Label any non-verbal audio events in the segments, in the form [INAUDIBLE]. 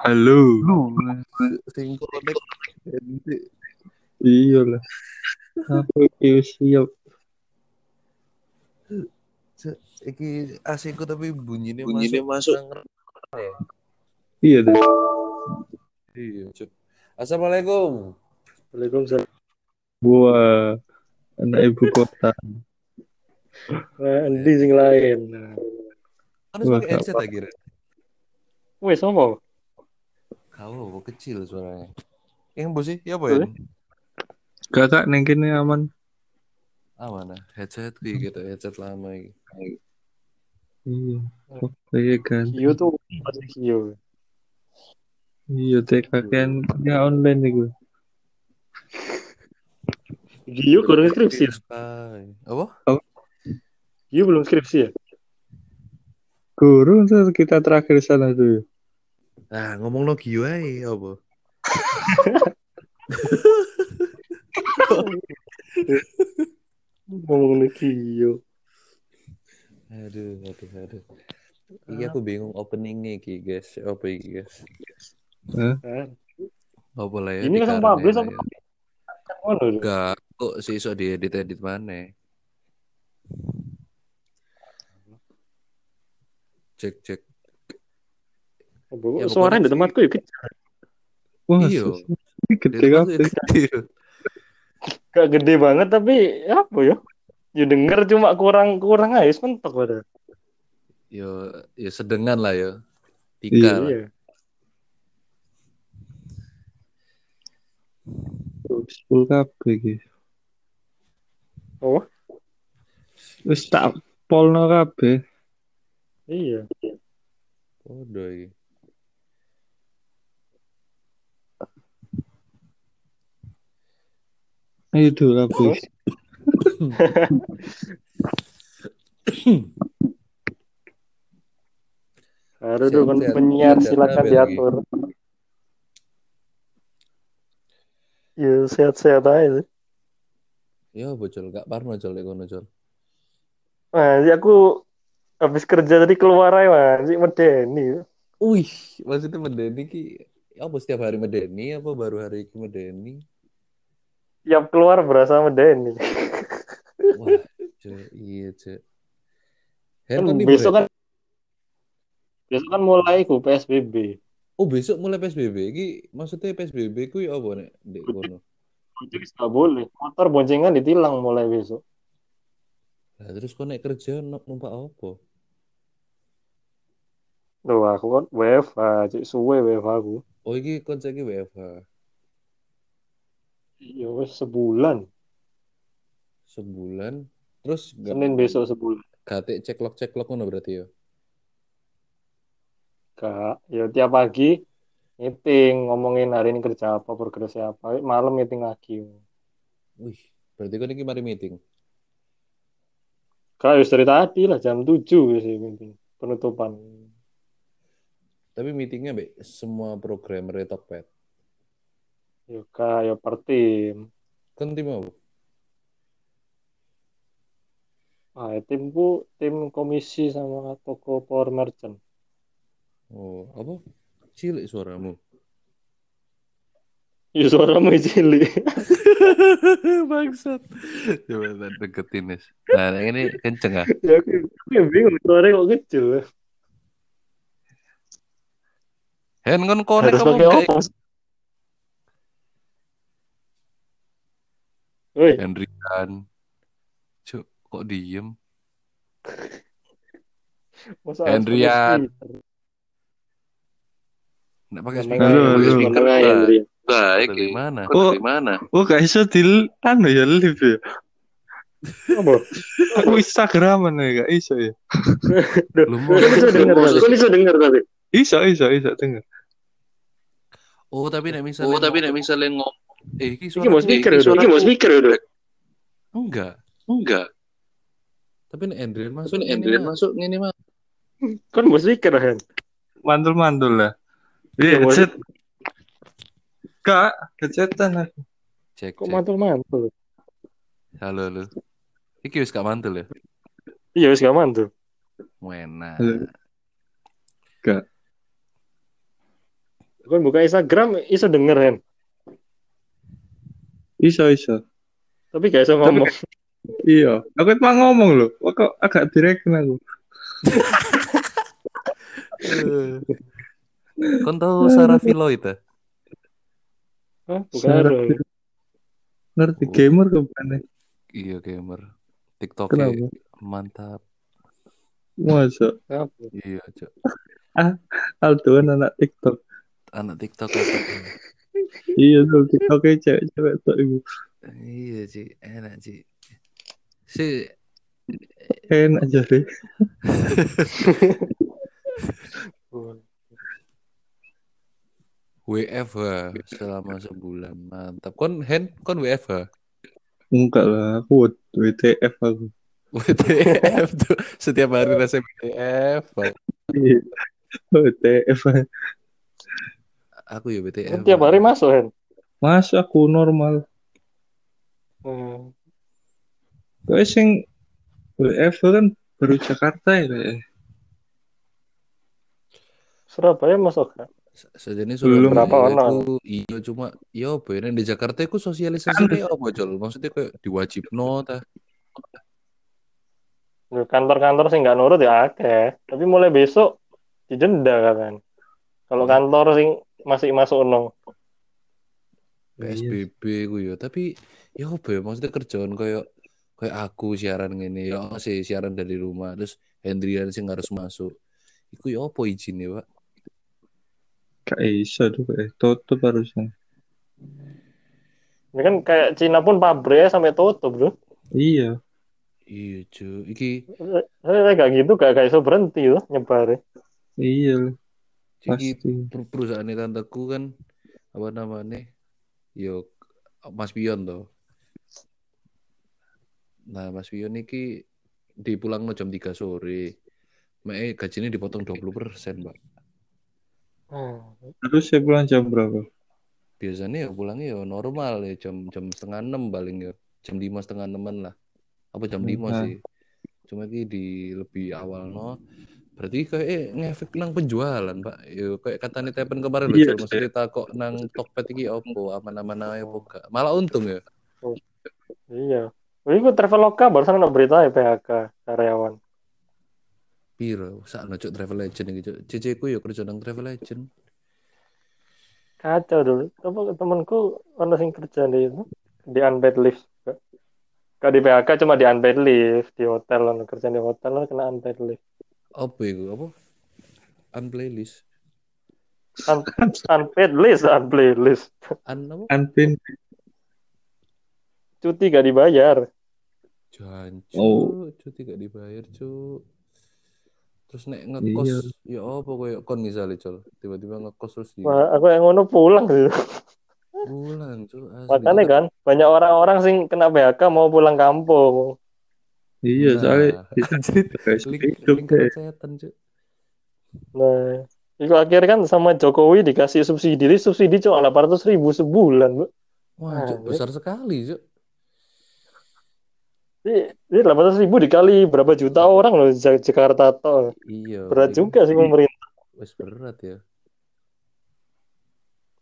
Halo. Lu sing connect Iya lah. Aku iki siap. iki AC ku tapi bunyinya Bunyinya masuk. masuk. Ya? Iya deh. Iya, Cuk. Assalamualaikum. Waalaikumsalam. Gua anak ibu kota. Nah, endi sing lain. Wah, pakai headset lagi, Ren. Wes apa? Kau kecil suaranya. Yang bos sih, ya apa ya? Kakak neng kene aman. Ah mana? Headset kayak gitu, headset lama iki. Iya. Oke kan. Kio tuh pasti Kio. Iya teh kakek ya online nih gue. Kio kurang skripsi ya? Sky. Apa? Kio belum skripsi ya? Guru tuh kita terakhir sana tuh. Nah, ngomong no Gio ae, apa? Ngomong nih Kio. Aduh, aduh, aduh. Iya aku bingung openingnya iki, guys. Apa iki, guys? Nah, Apa lah ya? Ini langsung publish apa? ya. Enggak, kok sih iso diedit-edit mana? Cek, cek. Ya, Suaranya di tempatku ya kecil. Wah, Iya. gede kecil. [LAUGHS] Gak gede banget tapi apa ya? Ya denger cuma kurang kurang aja mentok pada. Yo, ya sedengan lah ya. Iya, Tiga. Iya. Full kabeh iki. Oh, Wis tak polno kabeh. iya. Podo iki. Baru tuh kan Sehat-sehat. penyiar silakan diatur. Ya sehat-sehat aja sih. Ya, bocol gak parno col lek kono col. Nah, aku habis kerja tadi keluar aja mas, si medeni. Wih, maksudnya medeni ki apa setiap hari medeni apa baru hari ini medeni? Tiap keluar berasa medeni. Wah, cek, iya cek. Kan besok kan besok kan mulai ku PSBB. Oh, besok mulai PSBB iki maksudnya PSBB ku ya apa nek di kono? Jadi nggak boleh. Motor boncengan ditilang mulai besok. Lah terus kau naik kerja nu- numpak apa? Loh aku kan WFH, cik suwe WFH aku. Oh, iki konsep iki WFH Iya wes sebulan. sebulan. Terus gak Senin besok sebulan. gate ceklok ceklok ngono berarti ya. Kak, ya tiap pagi meeting ngomongin hari ini kerja apa, progresnya apa. Malam meeting lagi. Wih, berarti kau iki mari meeting. Kak, ya dari tadi lah jam 7 sih meeting. Penutupan. Tapi meetingnya be semua programmer Tokped. Kak, ya per tim. Kan tim apa? Ah, timku tim komisi sama toko power merchant. Oh, apa? Cilik suaramu. Ya suaramu cilik. Bangsat. Coba tak deketin Nes. Nah, ini kenceng ah. ya aku, aku bingung suaranya kok kecil. Hen kon konek Harus kamu kayak Woi, Hendrian. Cuk, kok diem? masa Hendrian. harus pakai speaker? Nggak pakai Menengah speaker. Halo, halo. Nah, Hendrian. Baik. Dari mana? Oh, mana? oh gak iso di anu ya live ya. Apa? Aku Instagraman ya gak iso ya. Lu mau bisa denger tapi? Kok bisa denger tapi? Iso iso iso denger. Oh, tapi nek misalnya Oh, tapi nek misalnya ngomong eh iki Iki mau suara speaker ya, Iki mau speaker ya, Dok? enggak. Enggak. Tapi nek Hendrian masuk Tapi mah. masuk ini mah. Kan mau speaker kan? Mantul-mantul lah. Ya, Iya, mau- headset. Kak, headsetan aku. Cek, Kok mantul-mantul? Halo, halo. Iki wis gak mantul ya? Iya, wis gak mantul. Wena. Halo. Gak. Kan buka Instagram iso denger kan. Iso iso. Tapi gak iso ngomong. Iya, aku itu mau ngomong loh. Kok agak direken aku. [LAUGHS] Kon tahu Sarah Vilo itu? Hah, bukan. Ngerti gamer ke mana? Iya gamer. TikTok Kenapa? mantap. Masa? Iya, Cok. Aldo kan anak TikTok. Anak TikTok apa? Iya tuh TikToknya cewek-cewek tuh ibu. Iya, Ci. Enak, Ci. Si Enak aja deh. WFH selama sebulan. Mantap. Kon hand kon WFH. Enggak lah, aku WTF aku. WTF tuh setiap hari rasa WTF. Iya. WTF. Aku ya WTF. Tiap hari masuk kan. Mas aku normal. Hmm. Kok sing WF kan baru Jakarta ya kayak. Surabaya masuk kan. Sejenis Belum. Berapa ono? itu iya cuma ya apa ya di Jakarta itu sosialisasi apa Jol? Maksudnya kayak diwajibno ta. Kantor-kantor sih nggak nurut ya akeh. Tapi mulai besok didenda kan. Kalau kantor sing masih masuk no. PSBB ku ya tapi ya apa ya maksudnya kerjaan kayak kayak aku siaran gini ya sih siaran dari rumah terus Hendrian sih harus masuk iku ya apa izinnya pak Gak bisa tuh kayak tutup harusnya. Ini kan kayak Cina pun pabriknya sampai tutup bro. Iya. iya cu iki Saya kayak gitu gak gak iso berhenti loh nyebar. Iya. Pasti. per- perusahaan tanteku kan apa namanya yo Mas Pion toh nah Mas Pion iki dipulang jam 3 sore Mek gajinya dipotong 20 persen, Pak. Hmm. Terus saya pulang jam berapa? biasanya ya pulangnya ya normal ya jam jam setengah enam paling ya jam lima setengah enaman lah apa jam lima Nah. sih cuma ini di lebih awal no berarti kayak eh, ngefek nang penjualan pak ya kayak kata nih tepen kemarin Iya, loh maksudnya tak kok nang Tokped iki opo aman-aman apa enggak malah untung ya Iya. Ini gue Traveloka barusan ada berita ya PHK karyawan. piro sak cuk travel legend gitu ceceku ya kerja nang travel legend Kacau dulu. Apa temanku ada sing kerja di itu di unpaid leave. Gak di PHK cuma di unpaid leave di hotel kerja di hotel kena unpaid leave. Apa itu apa unplaylist Un unpaid list, unpaid list. un apa. Cuti gak dibayar. Jancu, Oh. cuti gak dibayar, cu. Terus nek ngekos, ya apa koyo kon misalnya, Col. Tiba-tiba ngekos terus di Wah, aku yang ngono pulang sih. bulan, cu. Asli. Makanya kan banyak orang-orang sing kena PHK mau pulang kampung. Iya, soalnya Nah, anjir, guys, link, deh. setan, cu. Nah, itu akhirnya kan sama Jokowi dikasih subsidi, subsidi cuma 800 ribu sebulan, Bu. Wah, Nah, besar sekali, cu. Ini, ini 800 ribu dikali berapa juta orang loh Ja- Jakarta toh. Iya. Berat ini juga sih pemerintah. Wes berat ya.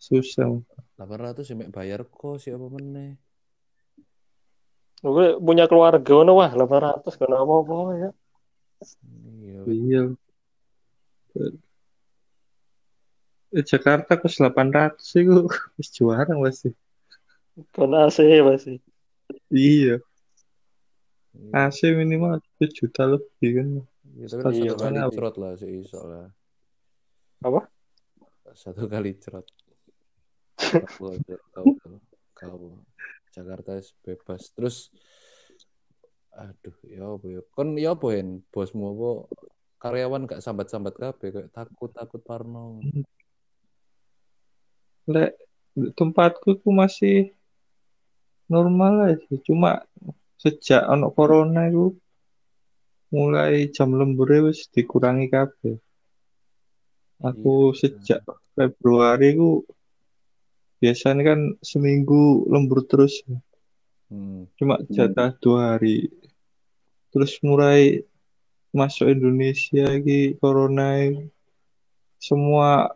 Susah. 800 ya mek bayar kos ya apa meneh. Gue punya keluarga, ono wah 800 gak apa-apa ya. Iya. Iya. Eh, Jakarta kos 800 sih gue wis juara pasti. Kan AC pasti. Iya, Iya. AC minimal 1 juta lebih kan. Ya, tapi kan Iya, satu kali Pak. cerot lah sih iso lah. Apa? Satu kali cerot. Kau, kau, kau, Jakarta is bebas. Terus, aduh, ya apa ya? Kon ya apa Hen? Bosmu apa? Karyawan gak sambat-sambat kabeh kayak takut takut parno. Lek di tempatku tuh masih normal aja. Cuma sejak ono corona itu mulai jam lembur wis dikurangi kabeh. Aku Iya. sejak Februari ku biasanya kan seminggu lembur terus. Hmm. Cuma jatah dua hari. Terus mulai masuk Indonesia lagi corona semua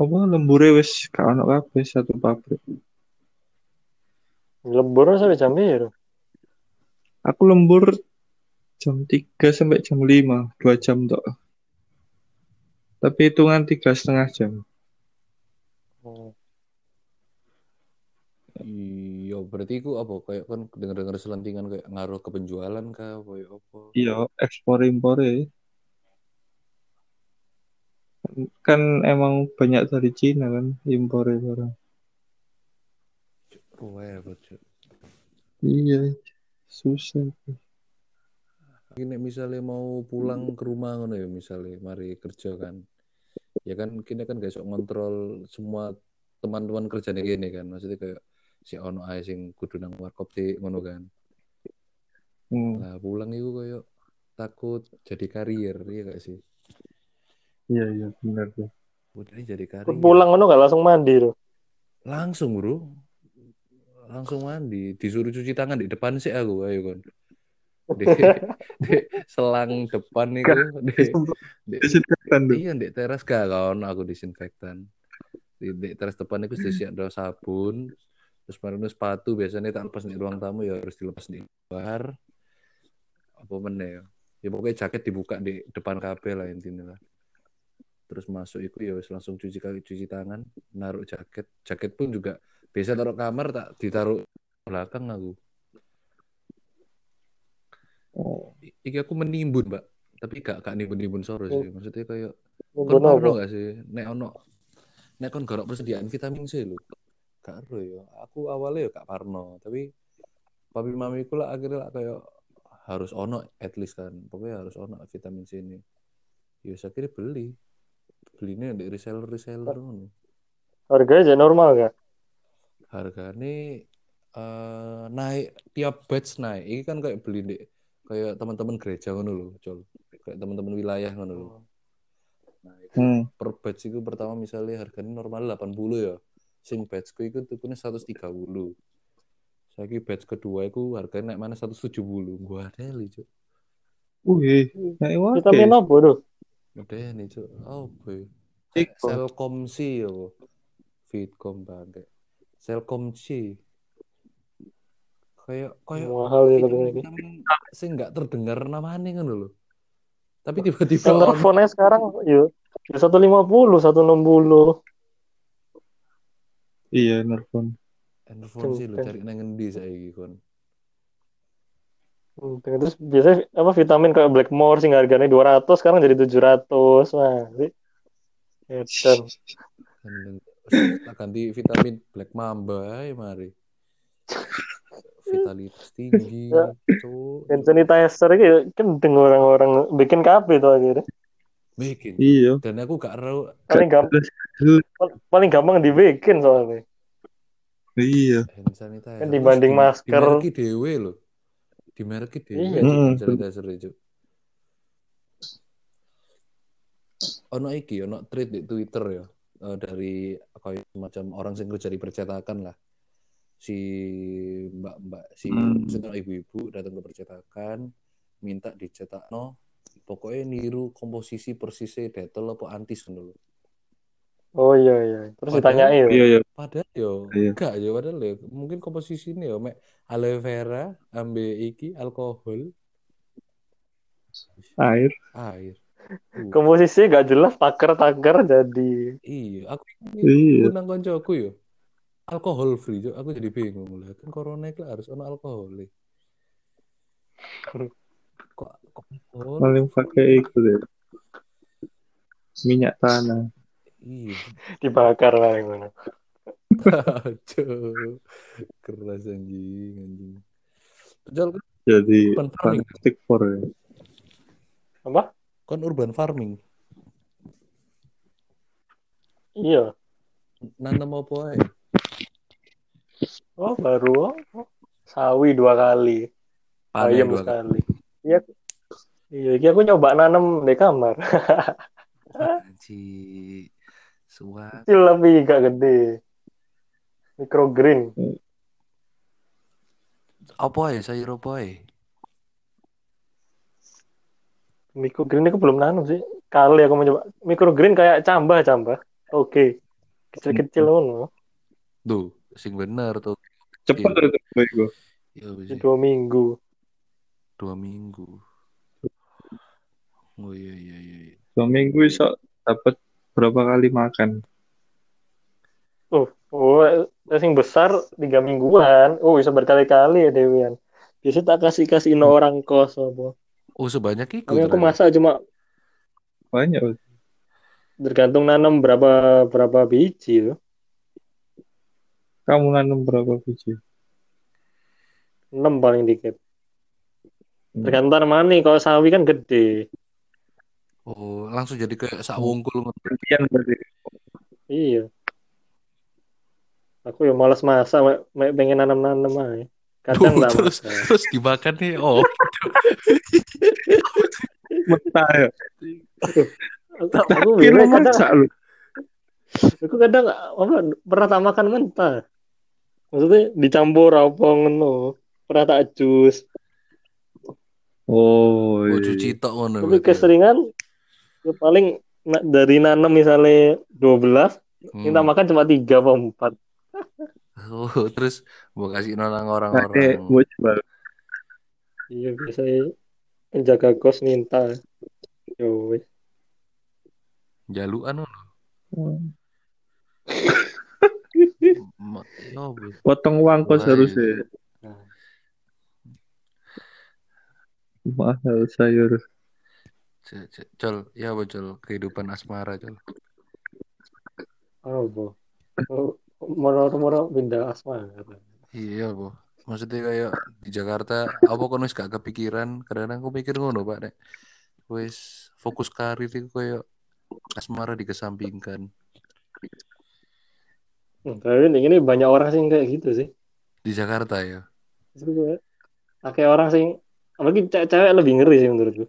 apa lembure wis gak ono kabeh satu pabrik. Lembur sampai jam biru. Aku lembur jam 3 sampai jam 5, 2 jam tok. Tapi hitungan tiga setengah jam. Hmm. Iya, berarti ku apa kayak kan denger-denger selentingan kayak ngaruh ke penjualan kah apa ya apa? Iya, ekspor impore. Kan emang banyak dari Cina kan impore barang. Cuk. Iya, susah. Ini misalnya mau pulang ke rumah ngono ya misalnya mari kerja kan. Ya kan kini kan gak iso ngontrol semua teman-teman kerjanya gini kan. Maksudnya kayak si ono ae sing kudu nang warkop sih ngono kan. Hmm, Nah, pulang itu kayak takut jadi karier, iya gak sih? iya iya benar tuh. Ini jadi karier. pulang ngono gak langsung mandi tuh. Langsung, Bro. Langsung mandi, disuruh cuci tangan di depan sih aku, ayo kan. Di, [LAUGHS] di selang depan itu, di, di, Disinfektan iya di teras gak kan aku disinfektan. Di, di teras depan itu sudah siap ada sabun, terus baru sepatu biasanya tak lepas di ruang tamu ya harus dilepas di luar. Apa mana ya? Ya pokoknya jaket dibuka di depan kabel lah intinya lah. Terus masuk itu ya langsung cuci kaki cuci tangan, naruh jaket. Jaket pun juga biasa taruh kamar tak ditaruh belakang aku. Oh, Iki aku menimbun, Mbak. Tapi gak gak nimbun-nimbun soro Oh. sih. Maksudnya kayak kon parno apa? gak sih? Nek ono nek kon ono persediaan vitamin C lho. Gak ero ya. Aku awalnya ya gak parno, tapi papi mamiku lah akhirnya lah kayak harus ono at least kan. Pokoknya harus ono vitamin C ini. Ya saya kira beli. Belinya di reseller-reseller ngono. Harganya aja normal gak? Harganya eh naik tiap batch naik. Ini kan kayak beli di kayak teman-teman gereja ngono lho, Col. Kayak teman-teman wilayah ngono lho. Nah, itu hmm. per batch itu pertama misalnya harganya normal 80 ya. Sing batchku itu tukunya 130. Saiki batch kedua itu harganya naik mana 170. Gua ada li, Cuk. Wih, naik wae. Vitamin apa tuh? Udah nih, Cuk. Oh, boy. Iko. Selkom C ya. Fitcom bangke. Selkom C. Kayak kayak Mahal ya tapi sing nggak terdengar namanya kan lho. Tapi tiba-tiba nerfonnya sekarang. Ya 150, 160. Iya, Nerfon. handphone sih lu cari nang ngendi saiki kon. Hmm, Terus biasanya apa vitamin kayak Blackmore sing harganya 200 sekarang jadi 700. Wah, sih. Edan. Gendeng. Terus tak ganti vitamin Black Mamba ae mari. Vitalitas tinggi, Ya. cuk. Hand sanitizer iki kendeng orang-orang bikin kafe tuh akhirnya. Bikin. Iya. Dan aku gak ero Paling gampang paling gampang dibikin soalnya. Iya. hand sanitizer. Kan Terus dibanding di- masker. Dimereki dhewe lho. Dimereki dhewe Iya. Cuk, Mm-mm. hand sanitizer Cuk. Ono iki, ono tweet di Twitter ya. eh, dari kayak semacam orang yang kerja di percetakan lah. Si mbak-mbak, si Hmm. ibu-ibu datang ke percetakan, minta dicetak no, pokoknya niru komposisi persisnya detol apa antis dulu. Oh iya iya. Terus Padahal- ditanyain. Iya, iya. Padahal yo Iya. enggak yo padahal yo mungkin komposisi ini yo mek aloe vera ambe iki alkohol Air. air. Uh, Komposisinya gak jelas taker-taker jadi iya, aku Iya. undang koncoku yo. Alkohol free, Cuk. aku jadi bingung lah. Kan corona itu harus ono alkohol. eh. Alkohol? Paling pakai itu deh. Minyak tanah. Iya. [LAUGHS] dibakar lah yang mana. [LAUGHS] Cuk. Keras anjing, anjing. Jol Jadi Urban farming. plastik for ya. Apa? kon urban farming. Iya. Nanam apa ae? Oh baru oh. sawi dua kali, Panen ayam dua kali. sekali. Iya. Iya, iki aku nyoba nanam di kamar. Anjing. Suat. Kecil tapi gak gede. Microgreen. Apa ya sayur apa ya? Microgreen aku belum nanam sih. Kali aku mencoba. Microgreen kayak cambah cambah. Oke. Kecil-kecil ngono. Tuh, sing bener tuh. Cepet Iya. itu. Ya dua minggu. dua minggu. Oh iya iya iya. iya. Dua minggu iso dapat berapa kali makan. Oh, oh, sing besar tiga mingguan. Oh, bisa berkali-kali ya Dewian. Biasa tak kasih kasih orang kos apa. Oh sebanyak itu. Tapi aku masak cuma Banyak. tergantung nanam berapa berapa biji tuh. Kamu nanam berapa biji? 6 paling dikit. Hmm. Tergantung tanaman nih. Kalau sawi kan gede. Oh langsung jadi kayak sak wungkul ngono. Gantian berarti. Iya. Aku ya malas masak, pengen nanam-nanam aja. Kadang Duh, terus masak. terus dimakan nih. Oh. Mentah ya. Aku, bingung, kadang, masak lu. aku kadang apa pernah tak makan mentah. Maksudnya dicampur apa ngono. Pernah tak jus. Oh, Oh iya. cuci tok ngono. Tapi ya. keseringan ya paling dari nanam misalnya 12, Hmm. kita makan cuma 3 atau 4. Oh, [LAUGHS] terus mau kasih nonang Nah, eh, orang-orang. gue coba. Iya, biasanya penjaga kos minta. Yo, wes. Jaluan ngono. Ma- Ya, wis. Potong uang kos Wah, harusnya. Nah, Mahal sayur. Col, ya bocol kehidupan asmara, Col. apa? Oh, Moro-moro pindah asma. Iya, po. Maksudnya kayak di Jakarta, apa kan wis gak kepikiran? Kadang-kadang aku mikir ngono, Pak, Nek. Wis fokus karir itu kayak asmara dikesampingkan. Hmm, tapi ini banyak orang sih kayak gitu sih. Di Jakarta ya. Kayak orang sih, apalagi cewek lebih ngeri sih menurutku.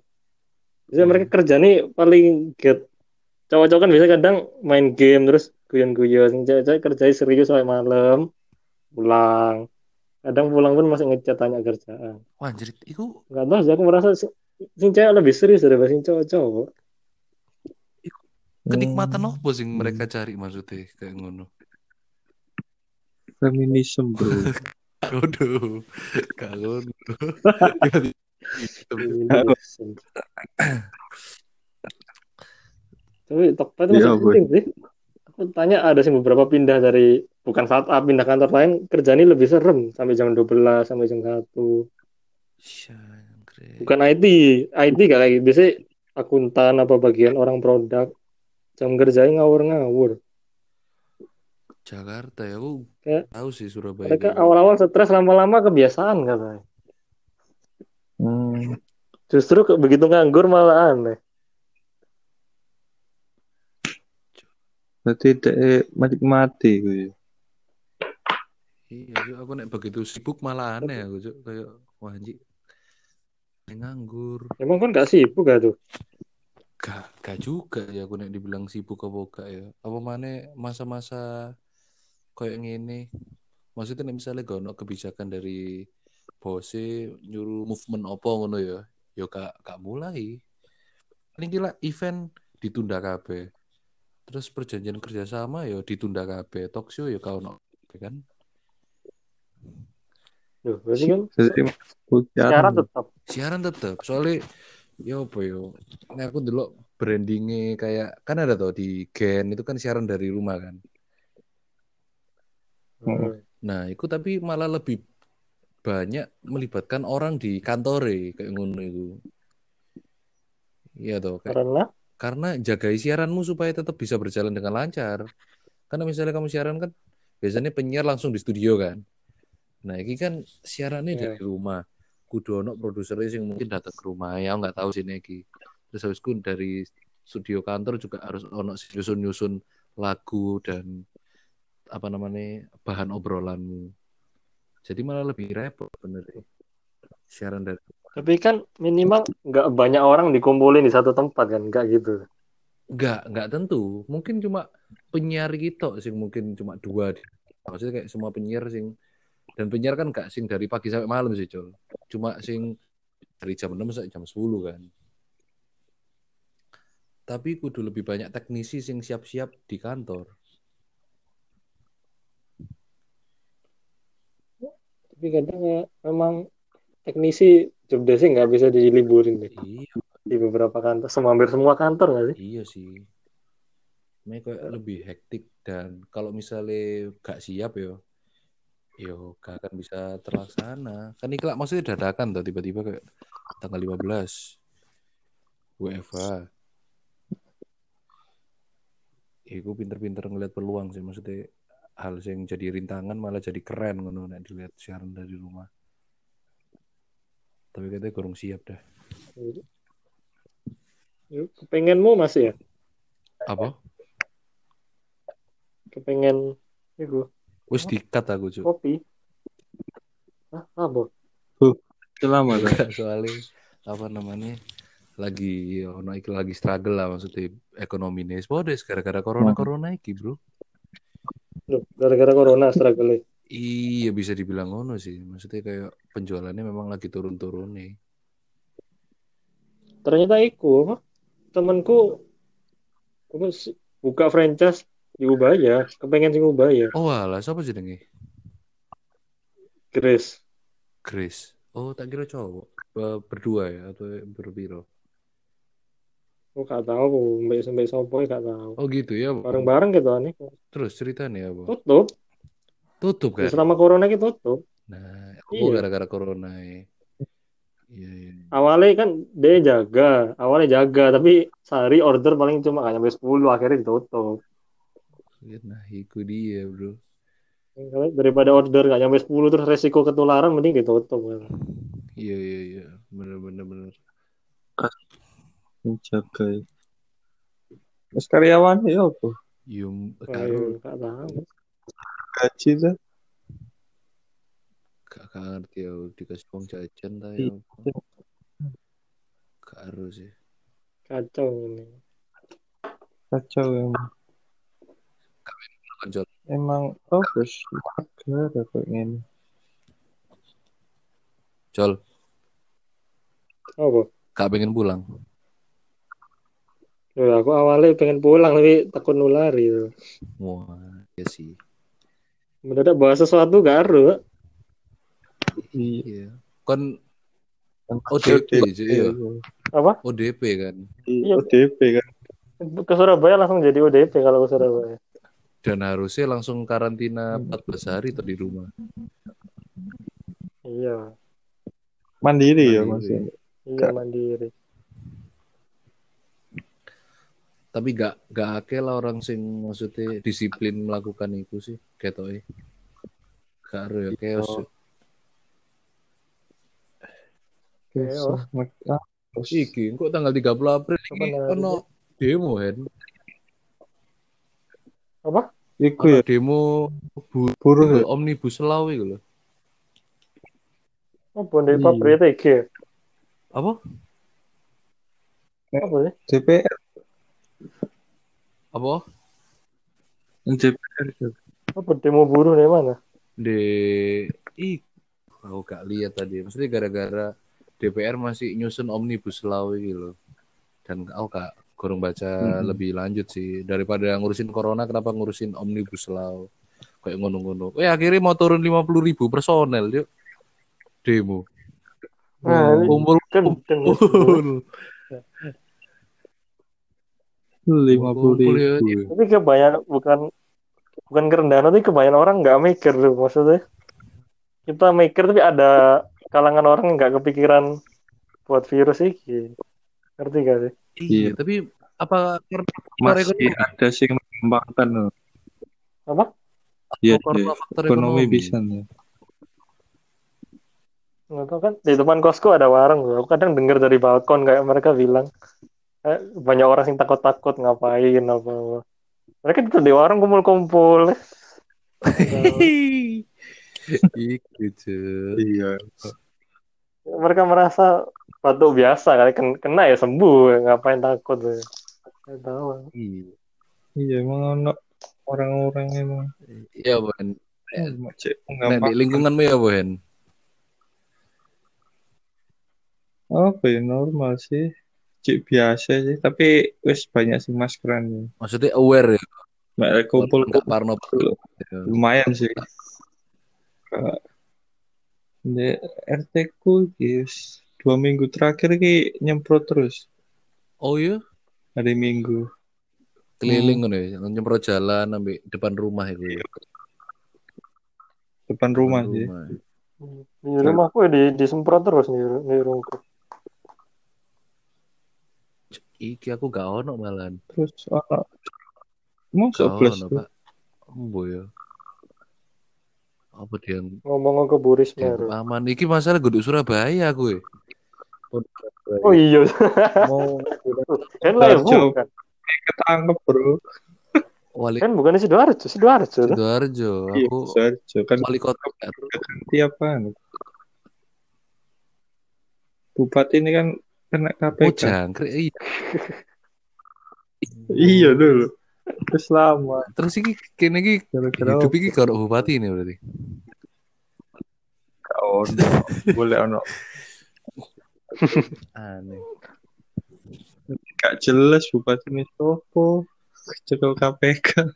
Bisa Hmm. mereka kerja nih paling get. Cowok-cowok kan biasa kadang main game terus guyon-guyon. Cewek-cewek kerja serius sampai malam, pulang. Kadang pulang pun masih ngechat tanya kerjaan. Wah, anjir, itu Enggak tahu sih aku merasa si- sing cewek lebih serius daripada sing cowok-cowok. kenikmatan Hmm. apa sih yang mereka cari maksudnya kayak ngono. Feminisme, bro. [LAUGHS] Aduh. Feminisme. [LAUGHS] Tapi Tokped itu Iya, masih penting sih. Aku tanya ada sih beberapa pindah dari bukan startup pindah kantor lain kerjanya lebih serem sampai jam 12 sampai jam 1. Syangkre. Bukan IT, IT gak kayak gitu. Biasanya akuntan apa bagian orang produk jam kerjanya ngawur-ngawur. Jakarta ya, aku Kayak tahu sih Surabaya. Mereka awal-awal stres lama-lama kebiasaan katanya. Hmm. Justru begitu nganggur malah aneh. Berarti dek mati gue. Iya, Cuk, aku nek begitu sibuk malah aneh aku, Cuk. Kayak wah anjing. Nganggur. Emang kan gak sibuk gak tuh? Gak, gak juga ya aku nek dibilang sibuk apa gak ya. Apa mana masa-masa kayak gini. Maksudnya nek misalnya gak ono kebijakan dari bose nyuruh movement apa ngono ya. Ya gak, gak mulai. Paling gila event ditunda kabeh. Terus perjanjian kerjasama ya ditunda kabeh. Talk show ya kau ono kan. Duh, berarti kan siaran tetap. siaran tetep soalnya ya apa yo Nek aku dulu brandingnya kayak kan ada tuh di Gen itu kan siaran dari rumah kan Hmm. nah itu tapi malah lebih banyak melibatkan orang di kantore kayak ngono itu. Iya kayak, Karena? Karena jagai siaranmu supaya tetap bisa berjalan dengan lancar. Karena misalnya kamu siaran kan biasanya penyiar langsung di studio kan. Nah ini kan siarannya Iya. dari rumah. Kudu ono produsernya yang mungkin datang ke rumah. Ya nggak tahu sih Neki terus habis itu dari studio kantor juga harus ono sih nyusun-nyusun lagu dan apa namanya bahan obrolanmu jadi malah lebih repot bener ya. siaran dari tapi kan minimal nggak banyak orang dikumpulin di satu tempat kan, nggak gitu. nggak nggak tentu. Mungkin cuma penyiar gitu sih mungkin cuma dua maksudnya kayak semua penyiar sing dan penyiar kan nggak sing dari pagi sampai malam sih col cuma sing dari jam 6 sampai jam 10 kan. Tapi kudu lebih banyak teknisi sing siap-siap di kantor Tapi kadang ya, memang teknisi job desk nggak bisa diliburin deh Iya, di beberapa kantor, semua hampir semua kantor nggak sih? iya sih. Ini kayak lebih hektik dan kalau misalnya gak siap ya, yo gak akan bisa terlaksana. Kan ini maksudnya dadakan tuh tiba-tiba kayak tanggal 15 WFH. Iku pinter-pinter ngeliat peluang sih maksudnya hal yang jadi rintangan malah jadi keren ngono nek dilihat siaran dari rumah. Tapi katanya kurang siap dah. Yuk, Kepengenmu masih ya? Apa? Kepengen itu Wis dikat aku, Cuk. kopi? Hah, apa? Selama kan. Enggak, soalnya apa namanya lagi ono iki lagi struggle lah maksudnya ekonomi nih Podes gara-gara corona corona iki bro gara-gara corona struggle iya bisa dibilang ngono sih. Maksudnya kayak penjualannya memang lagi turun-turun nih. Ternyata iku? Temanku sih, buka franchise di Ubaya, kepengen sing Ubaya. oh alah siapa jenenge Grace. Grace oh tak kira cowok. Be- berdua ya atau berbiro Aku gak tahu, mbak sampai sopo gak tahu. oh gitu ya Bareng-bareng gitu aneh. terus ceritanya apa Tutup. tutup kan Selama corona gitu tutup. nah oh Iya. gara-gara corona ya iya iya Awalnya kan dia jaga, awalnya jaga, tapi sehari order paling cuma gak nyampe 10, akhirnya ditutup. nah itu dia bro Daripada order gak nyampe 10 terus resiko ketularan mending ditutup. iya iya iya bener bener bener Menjaga. ya. Terus karyawan ya apa? Yum, Ayo, karo gak tahu. Gaji tuh. gak gak ngerti ya dikasih uang jajan ta Iya. ya gak harus sih Kacau ini. Kacau emang. Konjol. Emang bagus. Mager kayak gini. Jol Apa? gak pengen pulang Loh, aku awalnya pengen pulang tapi takut nulari. Tuh. wah ya sih Mendadak bahas sesuatu gak harus. Iya. iya kan ODP sih iya Apa? ODP kan Iya. ODP kan. Ke Surabaya langsung jadi ODP kalau ke Surabaya. dan harusnya langsung karantina 14 hari tuh di rumah Iya. Mandiri, ya Mandiri. maksudnya. Iya mandiri. Tapi gak gak akeh lah orang sing maksudnya disiplin melakukan itu sih ketoke gak harus ya chaos Iya. Chaos. Ah, terus. iki kok tanggal 30 April iki namanya? ono demo kan Apa? Iku ya demo bu buruh ya. omnibus law iku lho Apa dari Iya. pabrik TG? apa Apa sih? DPR. Apa? DPR. Apa demo buruh dari mana? di ih aku gak lihat tadi. Maksudnya gara-gara DPR masih nyusun omnibus law gitu loh dan aku gak kurang baca Mhm. lebih lanjut sih. Daripada ngurusin corona kenapa ngurusin omnibus law? Kayak ngono-ngono. Eh akhirnya mau turun 50 ribu personel yuk. Demo. Nah, kumpul kenceng. kumpul [LAUGHS] Lima puluh ribu. Tapi kebanyakan bukan bukan kerendahan tapi kebanyakan orang nggak mikir tuh maksudnya. Kita mikir tapi ada kalangan orang yang nggak kepikiran buat virus ini. Ngerti gak sih? iya Iya. tapi apa karena Masih ekonomi? ada sih yang mengembangkan loh. Apa? Iya, iya. faktor Ekonomi ekonomi bisa nih. Nggak tahu kan di depan kosku ada warung tuh. Aku kadang dengar dari balkon kayak mereka bilang banyak orang yang takut-takut ngapain apa, apa. Mereka itu di warung kumpul-kumpul. [LAUGHS] Cuk. Iya. Mereka merasa batuk biasa kali ken- kena ya sembuh ngapain takut tuh. Nggak tahu. Iya. Iya, emang ono orang-orang emang Iya, Bohen. emang cek Nah, di lingkunganmu ya, Bohen. Apa ya normal sih. Cek biasa sih, tapi wis banyak sih maskeran ya. Maksudnya aware ya. Mbak kumpul nggak parno lumayan sih. Di RT ku yes, dua minggu terakhir ki nyemprot terus Oh iya, hari Minggu. keliling ngono ya, nyemprot jalan sampai depan rumah itu ya. Depan Depan rumah sih. rumah. Di rumahku ya di, disemprot terus nih di rumahku. Iki aku gak ono malahan. Terus ono Masuk Gak plus ono, tuh. Pak. Embo ya. Apa dia yang Ngomong ke Bu Risma. dianggap Ru. aman? Iki masalah guduk Surabaya aku ya. Oh iya. Mau [LAUGHS] kan lah bukan. Ketangkep bro. wali Kan bukan di Sidoarjo, Sidoarjo. Sidoarjo. Iya, Aku Sidoarjo. kan wali kota kan. ganti apa? Bupati ini kan kena Oh, KPK. jangkrik. Iya. [LAUGHS] Iya dulu. Terus lama. Terus iki kene iki Gara-gara hidup iki kalau bupati ini berarti. ono. Boleh ono. [LAUGHS] Aneh. Gak jelas bupati ini sopo. Cekel KPK.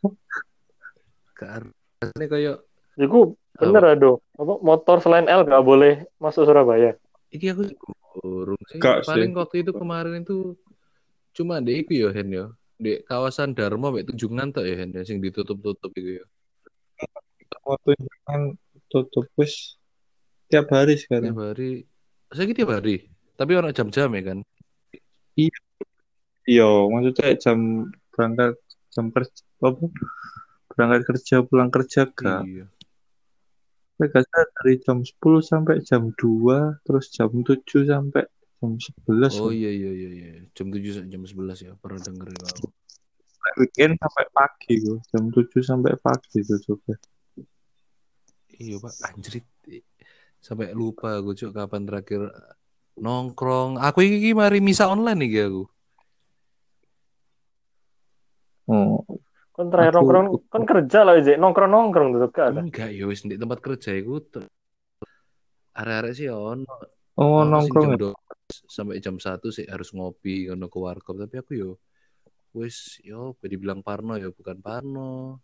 Karena ini kayak Iku bener aduh. Apa motor selain L gak boleh masuk Surabaya. iki aku burung sih. Gak sih. Paling waktu itu kemarin itu cuma di iku ya Hen ya. Di kawasan Dharma mek Tunjungan tok ya Hen ya, sing ditutup-tutup iku ya. Mau tunjukkan tutup wis tiap hari Tiap sekarang. hari. Saya tiap hari. Tapi ono jam-jam ya kan. Iya, maksudnya jam berangkat jam kerja apa? Berangkat kerja pulang kerja gak. Iya. Mereka dari jam 10 sampai jam 2, terus jam 7 sampai jam 11. Oh iya iya iya iya. Jam 7 sampai jam 11 ya. Pernah denger ya. Weekend sampai pagi tuh. Jam 7 sampai pagi tuh coba. Iya Pak, anjrit. Sampai lupa aku cuk kapan terakhir nongkrong. Aku iki mari misa online nih aku. Oh, Kan terakhir Aku- nongkrong kan kerja lah Ije. Nongkrong nongkrong tuh ada. Enggak ya wis di tempat kerja iku ter- arek-arek sih ono. oh Ono nongkrong jam ya? 12 sampai jam 1 sih harus ngopi ngono ke warkop tapi aku yo wis yo apa dibilang parno ya bukan parno.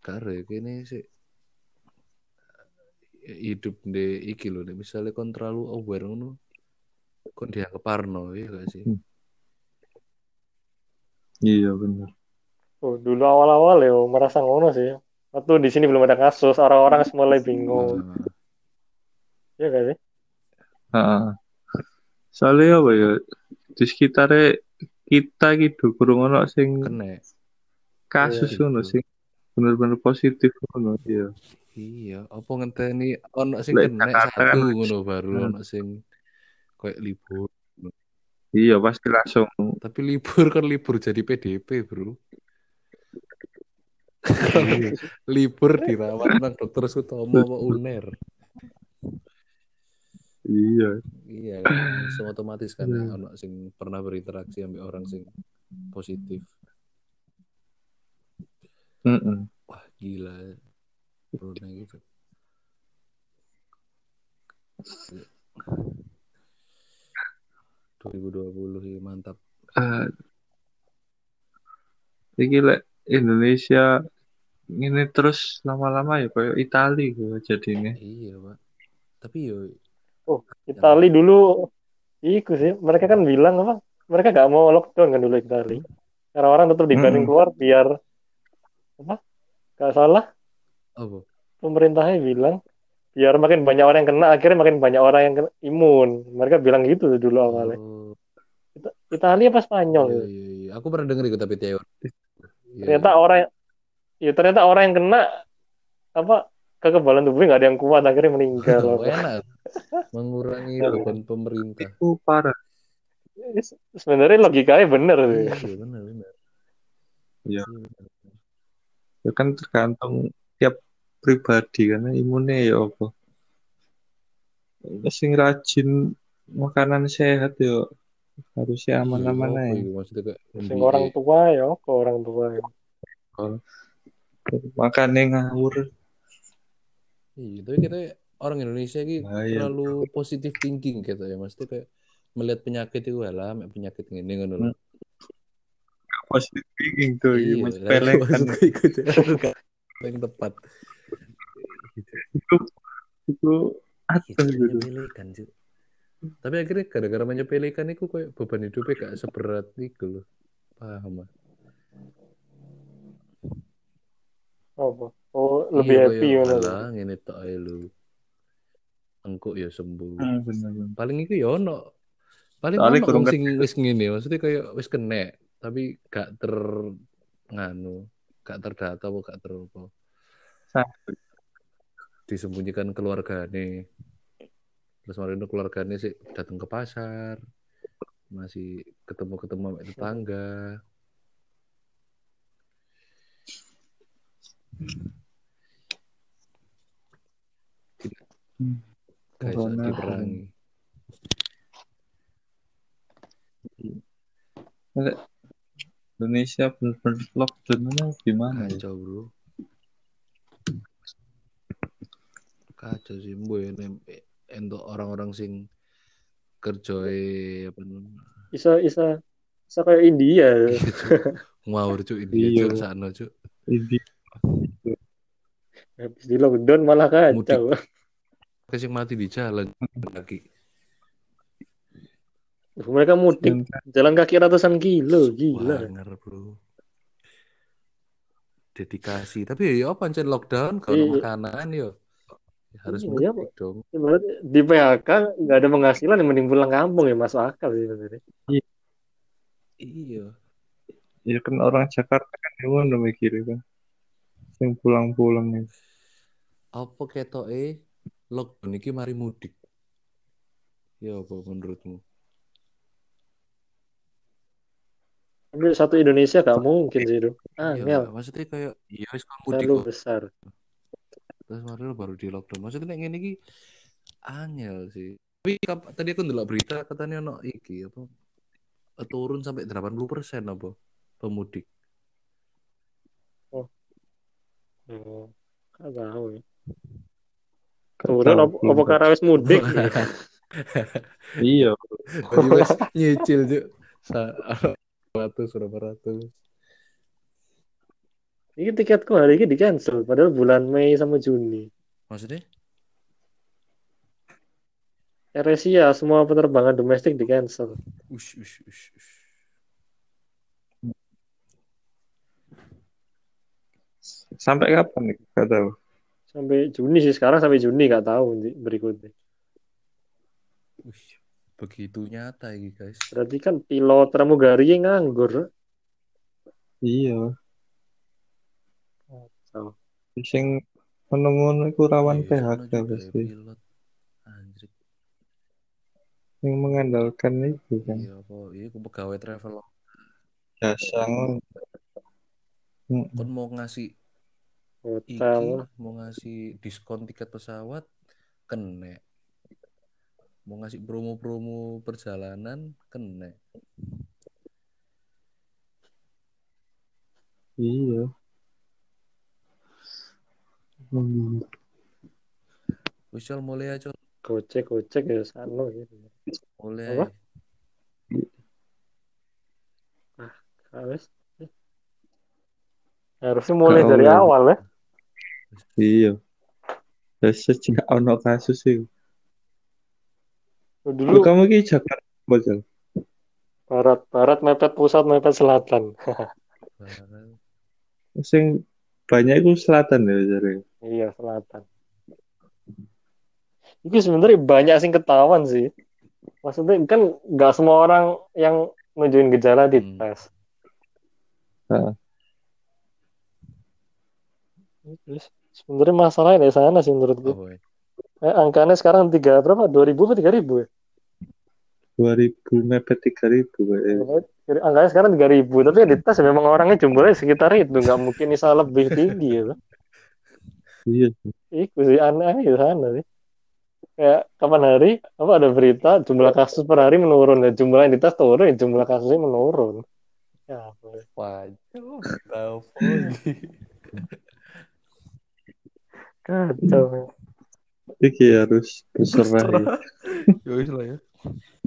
Kare kene sih hidup di iki lho nek misalnya kon terlalu aware ngono kon dianggap parno ya gak sih? Hmm. Iya benar. Oh, dulu awal-awal ya merasa ngono sih. Waktu di sini belum ada kasus, orang-orang mulai bingung. Nah, Iya gak sih? Heeh. Soalnya apa ya di sekitarnya kita gitu kurang ono sing kena. kasus Iya, ngono gitu. sing bener-bener positif ngono iya. Iya, apa ngenteni ono sing Lek kena satu kan- ngono baru Hmm. ono sing kayak libur. Iya pasti langsung Tapi libur kan libur jadi PDP, Bro. [LAUGHS] libur dirawat nang dokter Sutomo apa UNER. iya. Iya, kan? langsung otomatis kan Hmm. ono sing pernah berinteraksi sama orang sing positif. Heeh. Wah, gila. Corona gitu. 2020 ya, mantap. Ah, iki lek Indonesia ini terus lama-lama ya kayak Itali gue jadinya. Iya, Pak. Tapi yo Oh, Itali dulu Iku sih, mereka kan bilang apa? Mereka gak mau lockdown kan dulu Itali. Karena orang tetap dibanting Mm-mm. keluar biar apa? Gak salah, apa? pemerintahnya bilang biar makin banyak orang yang kena, akhirnya makin banyak orang yang kena, imun. Mereka bilang gitu dulu awalnya. Oh, It- Italia apa Spanyol? iya, iya, iya. Aku pernah denger itu tapi teori. Iya, Ternyata orang, ya ternyata orang yang kena apa kekebalan tubuhnya nggak ada yang kuat akhirnya meninggal. Oh, [LAUGHS] enak. Mengurangi beban pemerintah. Itu parah. Sebenarnya logikanya bener sih. Iya, iya, benar, benar. Iya. Iya. Ya kan tergantung tiap pribadi karena imunnya ya apa. Sing rajin makanan sehat ya harusnya aman-aman Iya, aja. Maksudnya kayak MBA. orang tua ya, ke orang tua. Ya. Makannya ngawur. Iya, tapi kita orang Indonesia ini Bahaya. terlalu positive thinking gitu ya. Maksudnya kayak melihat penyakit itu lah, penyakit ini ngono loh. Positive thinking tuh, Iya, ya, lah, menyepelekan. [LAUGHS] maksudnya ikut [LAUGHS] yang tepat. itu itu Iya, Aduh, Cuk, gitu. Tapi akhirnya gara-gara menyepelekan itu kayak beban hidupnya gak seberat itu loh. Paham ah? Apa? Oh, lebih Iya, happy ngono. Alah, ngene tok ae lho. Engko ya sembuh. Ah, bener bener. Paling itu ya ono. Paling Soalnya ono sing wis ngene, maksudnya kayak wis kena, tapi gak ter nganu, gak terdata apa gak ter apa. Disembunyikan keluargane. Terus kemarin itu keluarganya sih datang ke pasar, masih ketemu-ketemu sama tetangga. Hmm. Gak bisa Corona. diperangi. Indonesia bener-bener lockdown-nya gimana ya? Kacau bro. Kacau sih boy untuk orang-orang sing kerjoe apa namanya Isa isa isa kayak India. Iya, ngawur cuk ini Iya. cuk sakno cuk Ini Habis di lockdown malah kacau. kasih mati di jalan lagi Mereka mudik jalan kaki ratusan kilo, gila. Wanger bro dedikasi tapi ya apa pancen lockdown kalau Iya. makanan yo ya harus Iya, mudik dong di PHK nggak ada penghasilan yang mending pulang kampung ya masuk akal sih sebenarnya. iya ya kan orang Jakarta kan yang udah mikirnya kan. Yang pulang-pulang nih. apa ketoke lockdown iki mari mudik ya apa menurutmu Tapi satu Indonesia gak mungkin sih itu. Iya, Angel, maksudnya kayak iya wis mudik terlalu kok. besar. Terus lo baru di lockdown. Maksudnya nek ngene iki angel sih. Tapi tadi aku ndelok berita katanya ono iki apa turun sampai 80% apa pemudik. Oh, gak tahu ya. Tahu, apa, apa karena wis mudik? [LAUGHS] Iya. Tadi wes [LAUGHS] nyicil. Sa- ratus berapa ratus. Ini tiketku hari ini di cancel, padahal bulan Mei sama Juni. Maksudnya? AirAsia semua penerbangan domestik di cancel. Ush, ush, ush, ush. Sampai kapan nih? Gak tahu. Sampai Juni sih sekarang sampai Juni gak tahu nanti berikutnya. Ush. Begitu nyata ini guys. Berarti kan pilot pramugari yang nganggur. Iya. So, Sing ngono-ngono iku rawan Iya, sono PHK juga ya, pasti. pilot. Anjir. Yang mengandalkan itu kan. Iya apa? Iya aku pegawai travel. Jasa. Kon mau ngasih iki hotel. mau ngasih diskon tiket pesawat kena mau ngasih promo-promo perjalanan kena Iya. Hmm. mulai aja. Gojek, gojek ya sano gitu. mulai Apa? aja. Harus. Harusnya mulai Gak dari awal ya. Iya. Ya, sejak ono kasus itu. Dulu Kamu ki Jakarta Jal? barat, barat mepet pusat, mepet selatan. [LAUGHS] Sing banyak itu selatan ya, Jare. Iya, selatan. Itu sebenarnya banyak sing ketahuan sih. Maksudnya kan nggak semua orang yang nunjukin gejala di Hmm. tes. Heeh. Terus sebenarnya masalahnya di sana sih menurutku. apa ya? Eh, angkanya sekarang tiga berapa? Dua ribu atau tiga ribu ya? 2000 mepet 3000 kayaknya. Jadi Angkanya sekarang tiga ribu. Tapi ya di tes memang orangnya jumlahnya sekitar itu. Nggak mungkin bisa lebih tinggi ya. Iya. Itu sih aneh di sana sih. Kayak kapan hari apa ada berita jumlah kasus per hari menurun ya jumlah yang dites turun ya jumlah kasusnya menurun. Ya. Waduh, tahu lagi. Kacau. Iki harus berserah. ya. [LAUGHS] Ya wis lah ya.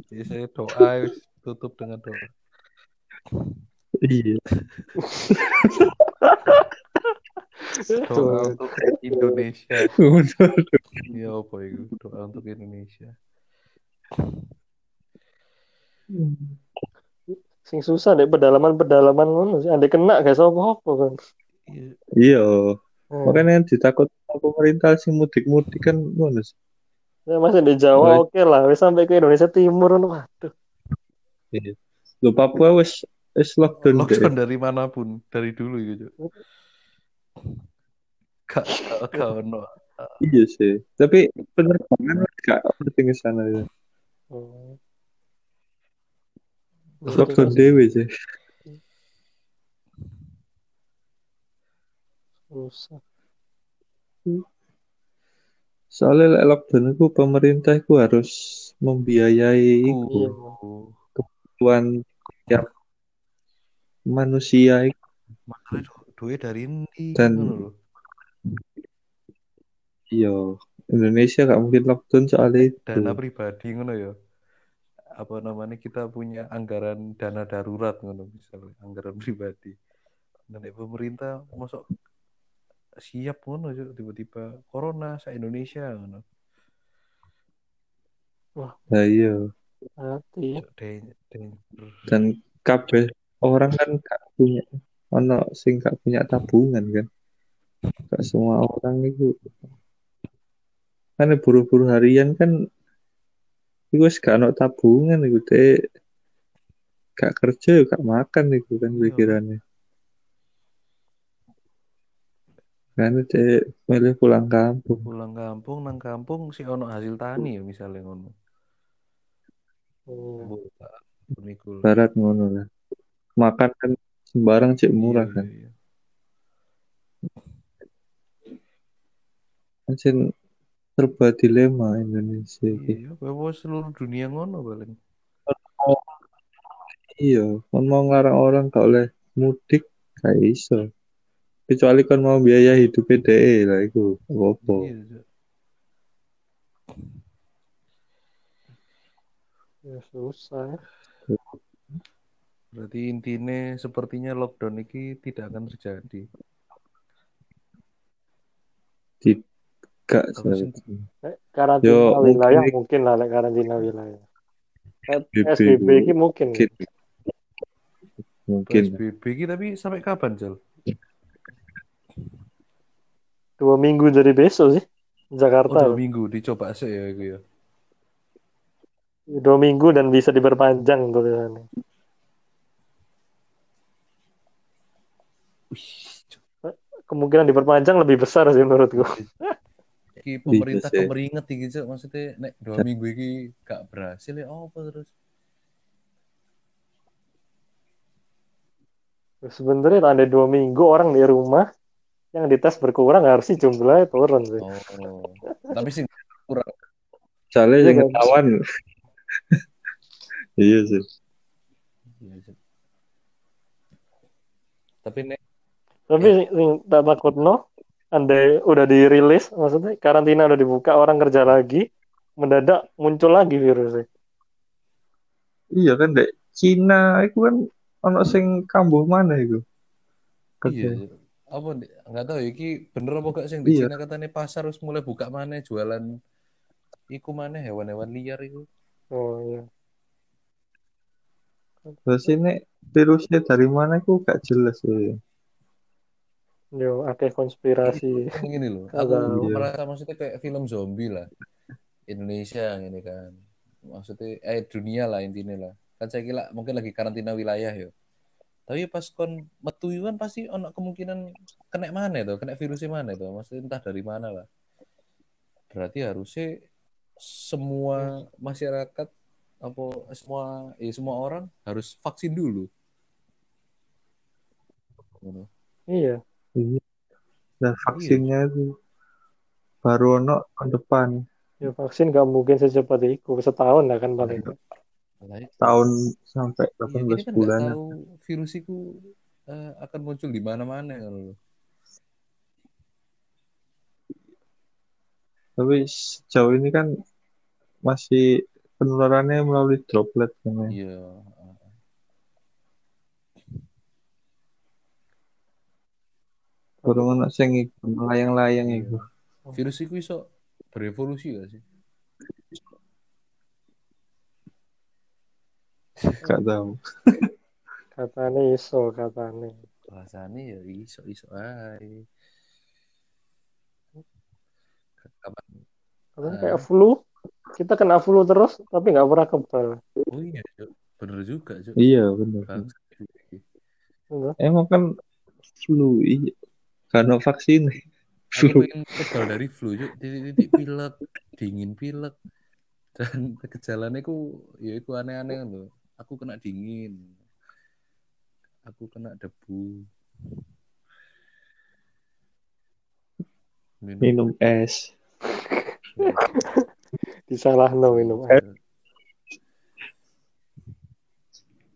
Jadi saya doa tutup dengan doa. Iya. Doa untuk Indonesia. Bener. Ya apa itu? Doa untuk Indonesia. Sing susah deh pedalaman-pedalaman ngono sih. Andai kena gak apa-apa kan. Iya. Hmm. Makanya yang ditakut pemerintah sing mudik-mudik kan ngono sih. Ya, masih di Jawa Oh. oke lah. Wis sampai ke Indonesia Timur. Waduh. Iya. Lho Papua wis wis lockdown deh. Lockdown dari mana pun, dari dulu gitu. Gak, gak, gak ono. Iya sih. Tapi penerbangan gak penting ke sana ya. Hmm. Lockdown dewe sih. Susah. Soalnya lockdown itu pemerintah itu harus membiayai. Iya. kebutuhan tiap manusia du- duit dari ini Dan-. Iya. Indonesia gak mungkin lockdown soalnya itu. Dana pribadi ngono ya. Apa namanya kita punya anggaran dana darurat ngono misalnya, anggaran pribadi. Dan pemerintah masuk siap ngono Cuk. tiba-tiba corona sa Indonesia ngono. Nah, iya. Hati. Cuk, dan- kabeh orang kan gak punya ono sing gak punya tabungan kan. Gak semua orang itu kan buru-buru harian kan itu wis gak ono tabungan itu teh gak kerja gak makan itu kan Iya. pikirannya. Kan teh milih pulang kampung. Pulang kampung nang kampung si ono hasil tani ya misalnya ngono. Pemikul. Barat ngono lah. Makan kan sembarang cek murah Iya, kan. iya, iya. Serba dilema Indonesia iki. Iya, bahwa seluruh dunia ngono paling. Iya, mau ngelarang orang gak oleh mudik gak iso. Kecuali kan mau biaya hidup PDE lah itu apa Iya. Ya, susah. Berarti intinya sepertinya lockdown ini tidak akan terjadi. Eh, karantina Yo, wilayah mungkin- mungkin lah karantina wilayah. PSBB PSBB ini mungkin. Mungkin. Mungkin. PSBB ini tapi sampai kapan, Jal? Dua minggu dari besok sih. Oh, Jakarta. dua minggu dicoba sih ya itu ya. Dua minggu dan bisa diperpanjang tulisannya. Wih, Cuk. Kemungkinan diperpanjang lebih besar sih menurutku. Iki pemerintah sih. kemeringet iki, Cuk. Maksudnya nek dua minggu ini gak berhasil ya apa terus? Sebenarnya ada dua minggu orang di rumah yang dites berkurang harusnya jumlahnya turun sih. Oh. Tapi sih kurang. Soalnya yang ketahuan. [LAUGHS] Iya sih. Iya, Cuk. Tapi nek Tapi sing- sing tak takut no, andai udah dirilis, maksudnya karantina udah dibuka, orang kerja lagi, mendadak muncul lagi virusnya. Iya kan dek Cina itu kan ono sing kambuh mana itu? iya. Apa nih? Enggak tahu iki bener apa gak sih di Iya. Cina katanya pasar harus mulai buka mana jualan iku mana hewan-hewan liar iku. Oh iya. Terus ini virusnya dari mana itu gak jelas ya. Yo, akeh konspirasi. Gini loh, Nggak aku tahu. merasa maksudnya kayak film zombie lah. Indonesia ini kan. Maksudnya eh dunia lah intinya lah. Kan saya kira mungkin lagi karantina wilayah ya. Tapi pas kon metu kan pasti ono kemungkinan kena mana itu, kena virusnya mana itu, maksudnya entah dari mana lah. Berarti harusnya semua masyarakat apa semua ya semua orang harus vaksin dulu. Ngono. Iya. Dan vaksinnya itu baru ono tahun depan. Ya vaksin gak mungkin secepat itu, setahun lah kan paling. Itu. Tahun sampai Iya, 18 ini kan bulan. tahu virus itu eh, akan muncul di mana-mana loh. Tapi sejauh ini kan masih penularannya melalui droplet kan ya. Iya. Kurang ono sing iku layang-layang Iya. iku. Virus itu iso berevolusi gak sih? [LAUGHS] Gak tahu. [LAUGHS] Katanya iso, katanya. Bahasanya ya iso iso ae. Kapan? Katanya Ah. kayak flu. Kita kena flu terus, tapi nggak pernah kebal. Oh iya, bener juga, Cuk. Iya bener. Enggak. Emang kan flu iya. Karena vaksin. Aku Flu. pengen kebal dari flu, Cuk. Titik-titik pilek, dingin pilek. Dan gejalanya ku, ya itu aneh-aneh loh. Aku kena dingin. Aku kena debu. Minum. Minum es. [LAUGHS] Disalah no minum Iya. air.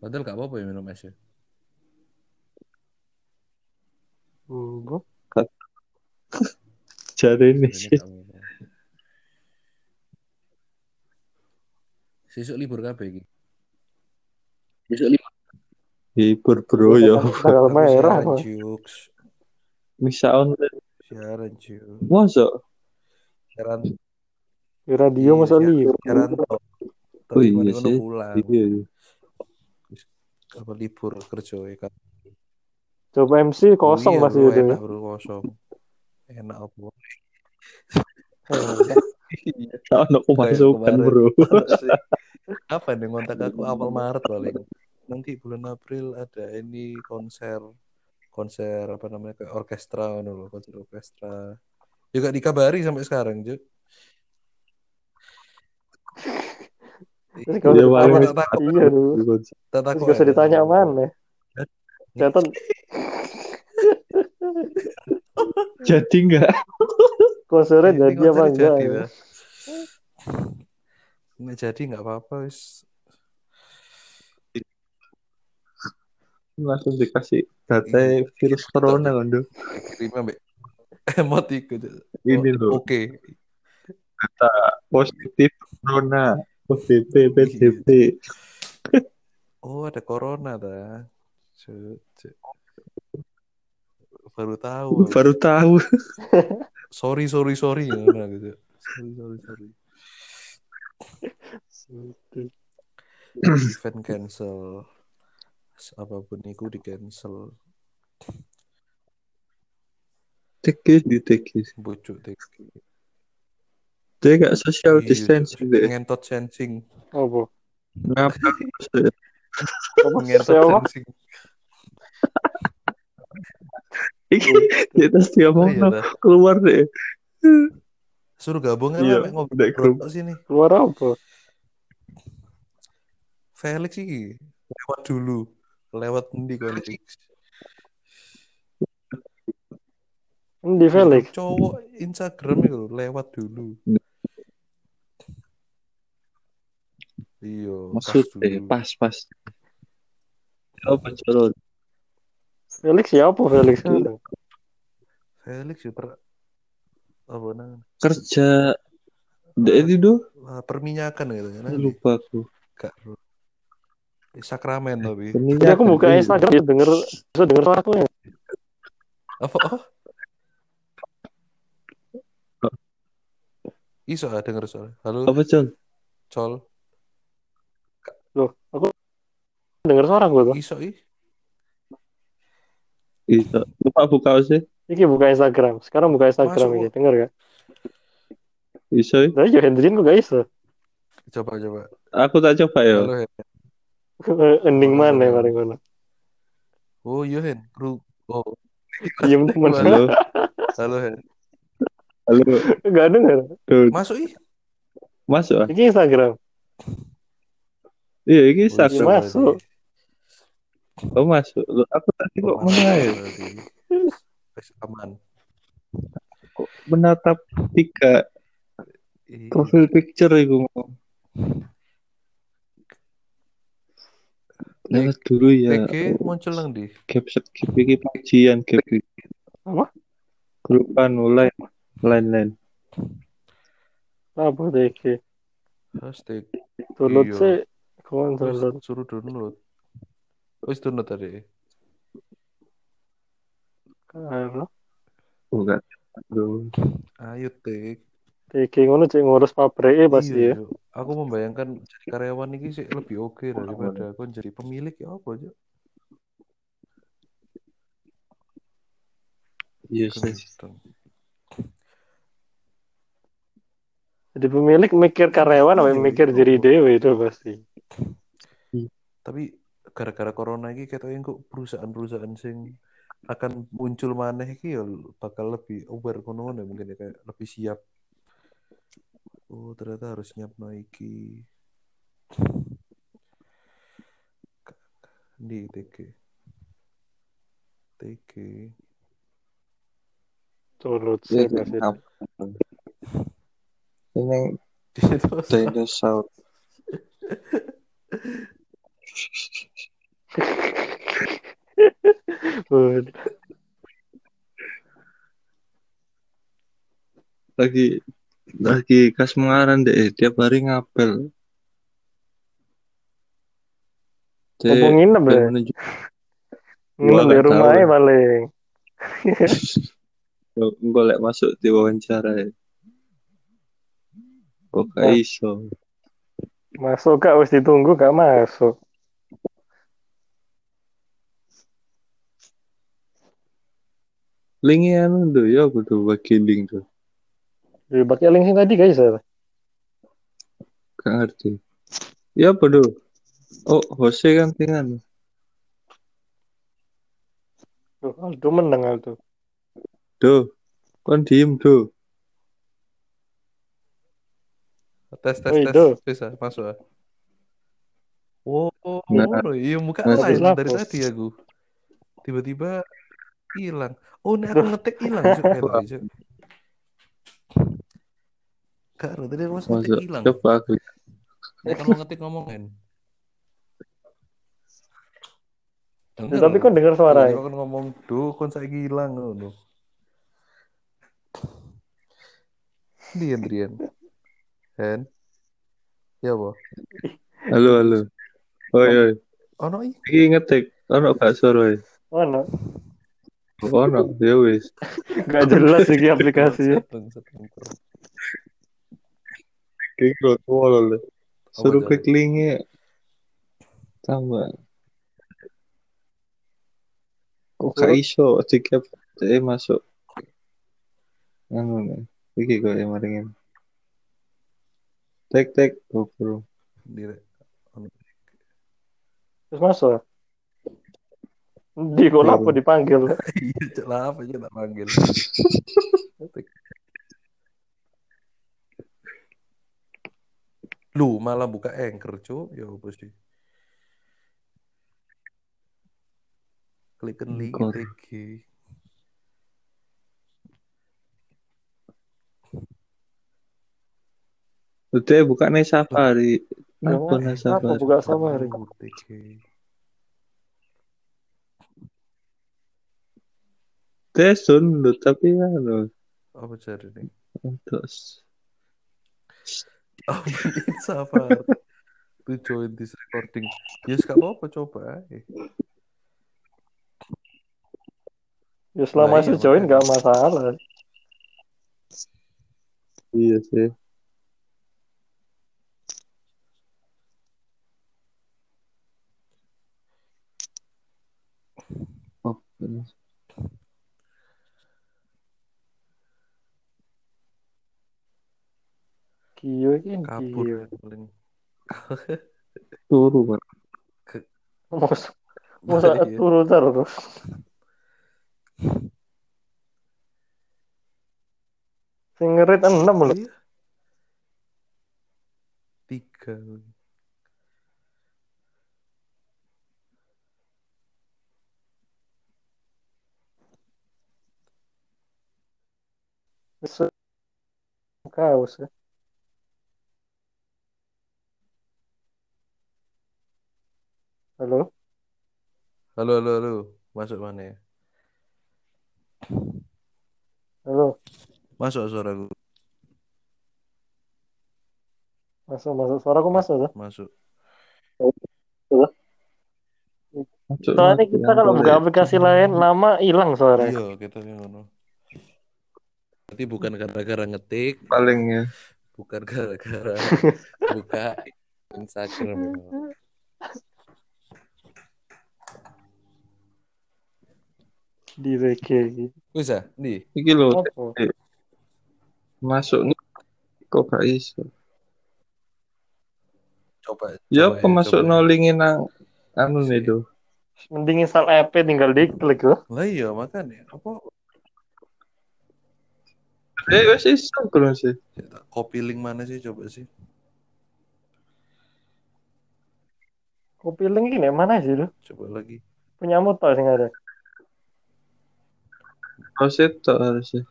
Padahal gak apa-apa ya minum es ya. Bu. [LAUGHS] Jari ini sih. Sesuk libur kabeh iki. Hibur bro ya. Tanggal Aku [LAUGHS] merah. Bisa online. Siaran jokes. Masa? Siaran Di radio Iya, masa libur. Siaran. Oh iya sih. pulang. Iya. iya. Apa libur kerja ya kan. Coba MC kosong iya, itu ya. Enak bro kosong. Enak apa? Eh, Ono pemasukan kemarin. bro. Apa nih ngontak aku awal Maret paling. Nanti bulan April ada ini konser konser apa namanya kayak orkestra loh, konser orkestra. Juga dikabari sampai sekarang. Terus kalau Iya, ditanya, paling tak takut. iya dulu. Tak Terus takut ya. ditanya mana. Catat [LAUGHS] Jadi enggak? konsernya Ini jadi apa konsernya enggak jadi, ya? Pak. Nggak jadi nggak apa-apa wis. Langsung dikasih data virus corona kan Dok. Dikirim ambek [LAUGHS] emot iku. Ini Oh, loh. Oke. Positif corona. PDP, PDP. Oh, ada corona cuk. Baru tahu. Baru tahu. [LAUGHS] Sorry, sorry, sorry. Ngono gitu. Sorry, sorry, sorry. [LAUGHS] Event cancel. Apa pun itu di cancel. Tekis di tekis. Bucuk deh. Dia gak social Iya, distancing Cuk. deh. Ngentot sensing. Apa? Ngapa? Apa? Ngentot sensing. Iki kita setiap mau Iya, keluar deh. Suruh gabung Iya, ya ngobrol udah grup. sini. Keluar apa? Felix iki lewat dulu. Lewat kon Felix? Di Felix. Cowok Instagram itu lewat dulu. Iya, pas Maksudnya dulu. pas pas. Apa corona? Felix siapa Felix sekarang? Felix ya per apa namanya? Kerja Dek itu perminyakan gitu ya. Lupa aku. gak. Di Sakramen tapi. Jadi aku buka Iya. Instagram bisa denger bisa denger suara aku ya. Apa? Oh? Iso ah denger soal. Halo, Apa Col? Col. Loh, aku denger suara gue tuh. Iso ih. Bisa. Lupa buka sih. Iki buka Instagram. Sekarang buka Instagram Masuk. iki. Denger gak? Bisa. Lah yo Hendrin kok gak iso. Coba coba. Aku tak coba ya. Halo, Hen. [LAUGHS] Ending mana halo. paling ngono. Oh, iya Hen. Kru. Oh, Diem temen. [LAUGHS] Halo. halo Hen. Halo. Gak denger. Tuh, Masuk ih. masuk ah. Iki Instagram. Iya, ini Oh, sak. iso masuk. Oh, masuk. Loh, aku tadi kok mana ya? aman. Kok menatap tiga profil picture itu. Lewat dulu ya. PG muncul nang di. Gap skip iki kajian gap iki. Apa? Grup anu lain lain. Apa deh iki? Hashtag. Download Iya. sih. Kawan download. suruh download. Wes download tadi. Karo. Bukan. Aduh. Ayo tik. TG ngono cek ngurus pabrik pasti Iya, ya. Cuk. Aku membayangkan jadi karyawan ini sih lebih oke daripada aku jadi pemilik ya apa aja. Iya sih. Gendeng. Jadi pemilik mikir karyawan apa Iya, mikir iya, diri apa? dewe itu pasti. Tapi gara-gara corona ini kata kok perusahaan-perusahaan sing akan muncul maneh iki ya bakal lebih aware kono ya mungkin ya kayak lebih siap. Oh, ternyata harus nyiap iki. Di. TG. Tulut Iya, sih apa? Ini dinosaur. Lagi lagi kas mengaran deh tiap hari ngapel. Apa nginep ya? [LAUGHS] Nginep di rumahnya ya. paling. [LAUGHS] golek masuk di wawancara ya. Kok gak iso? Masuk gak wis ditunggu gak masuk. Lingi anu tuh ya aku tuh bagi link tuh. Ya, pakai link sing tadi guys ya. Gak ngerti. Ya tuh? Oh, Jose kan tinggal. Tuh, Aldo menang Aldo. Duh, kon diem tuh. tes tes Woi, tes Do. bisa masuk ah. Oh, oh, Nah, iya muka nah, lain dari tadi aku. Tiba-tiba hilang. Oh, ini aku ngetik hilang Cuk. Eh, lah, Cuk. Gak, Ro. tadi pas ngetik Masuk. hilang. Coba aku. Ya kalau ngetik ngomongin. Ya, tapi kok dengar suara kan ngomong, duh, kon saya hilang ngono. Dian, Drian. Hen. Ya, apa? Halo, halo. Oi, oi. Oh, no, iya. Iki ngetik. Ono gak suara ya? Mana? Ono, ya wis. Gak jelas sih aplikasinya. Kok ngolol. Suruh klik linknya. Tambah. Kok gak iso dikep eh masuk. Anu nih. Iki kok yang maringin. Tek tek GoPro. Dire- ono. Terus masuk. Di kok apa dipanggil? [LAUGHS] Iya, Cuk, lah apa aja tak panggil. [LAUGHS] Lu malah buka anchor, Cuk. Ya apa sih? Klik link. TG. Udah buka nih Safari. Kenapa Jangan, nih apa Safari? buka Safari? Tes download tapi anu Apa cari nih? terus Open in Safari. To join this recording. Yes, gak apa-apa, coba. Ya selama Nah, iya, join gak masalah. iya sih. Open. Kio ini Kabur paling. [LAUGHS] Turu Pak. Masa masa Iya. turu terus. Sing ngerit enam loh. Iya. Tiga. Kaos ya. Halo? Halo, halo, halo. Masuk mana ya? Halo? Masuk suaraku. Masuk, masuk. Suaraku masuk ya? Masuk. Masuk Soalnya masuk kita kalau buka boleh. aplikasi lain lama hilang suaranya. Iya, kita yang ngono. Jadi bukan gara-gara ngetik, paling ya. bukan gara-gara [LAUGHS] buka Instagram. Di reggae. Bisa, di. Iki lho masuk nih kok gak iso. Coba. Ya coba apa masuk coba. nolingin nang anu nih tuh. Mending install app tinggal diklik loh. Lah iya makanya apa Eh wes iso belum sih? ya copy link mana sih coba sih? Kopi link ini mana sih lu? Coba lagi. Punya motor sih nggak ada. Harus itu harusnya.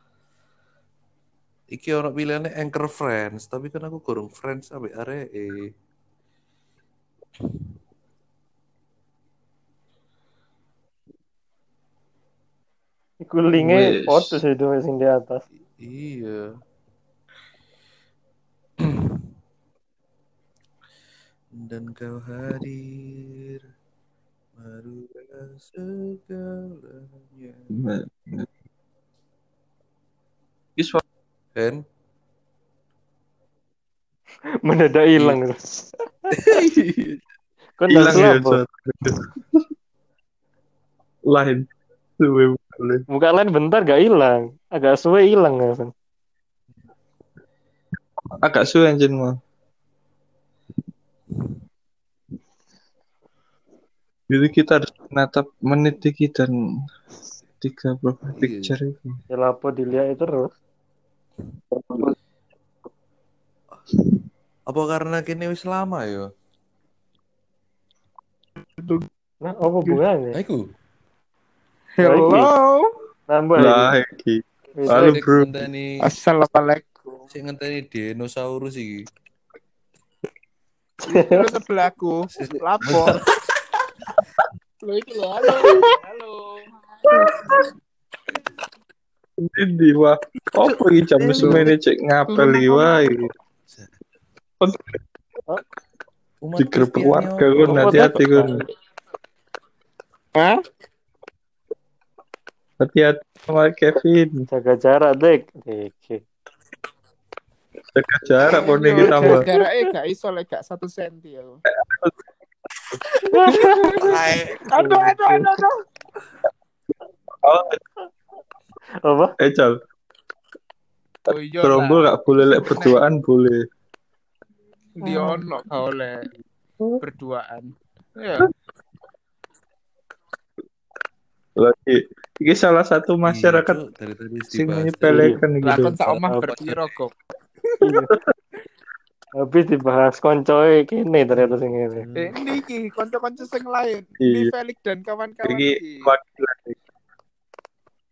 Iki orang pilihannya Anchor Friends, tapi kan aku kurang Friends sampai area eh. Iku linknya sih itu sing di atas. Iya. [CLEARS THROAT] Dan kau hadir merubah segalanya. Suara Kan? [LAUGHS] Mendadak hilang. [LAUGHS] Kan hilang hilang ya. [LAUGHS] Lain. Buka lain bentar gak hilang. Agak suwe hilang ya kan. Agak suwe anjing mah. Jadi kita harus menatap menit dikit dan tiga Iya. picture itu. Ya lapo dilihat terus. Apa karena kini wis lama ya? Nah, apa hubungannya? Aku. Hello. Nambah iki. Beda. Halo, bro. ngenteni Assalamualaikum. sik ngenteni dinosaurus iki. Lu sebelahku. Lapor. [LAUGHS] Lu itu lo. Halo. Halo. Ini wah. Apa iki jam semene cek ngapel iki wae. Digerebek Kristiani warga apa? kon hati-hati kon. Hah? Hati-hati sama Kevin. Jaga jarak, Dek. Dek. Jaga jarak pon iki tambah. Jaraknya gak iso lek gak satu senti ya. Hai. Aduh, aduh, aduh, aduh. Oh, Apa? eh Cal. Oh iya gak boleh lek berduaan boleh. Di ono gak oleh berduaan. Ya. Lagi iki salah satu masyarakat Iya, Cuk. dari tadi sing menyepelekan gitu. kon sak omah Apa? berpiro kok. Iya. Habis dibahas koncoy kini ternyata sing ini. Eh, ini iki kanca-kanca sing lain. Iya. Ini Felix dan kawan-kawan Iki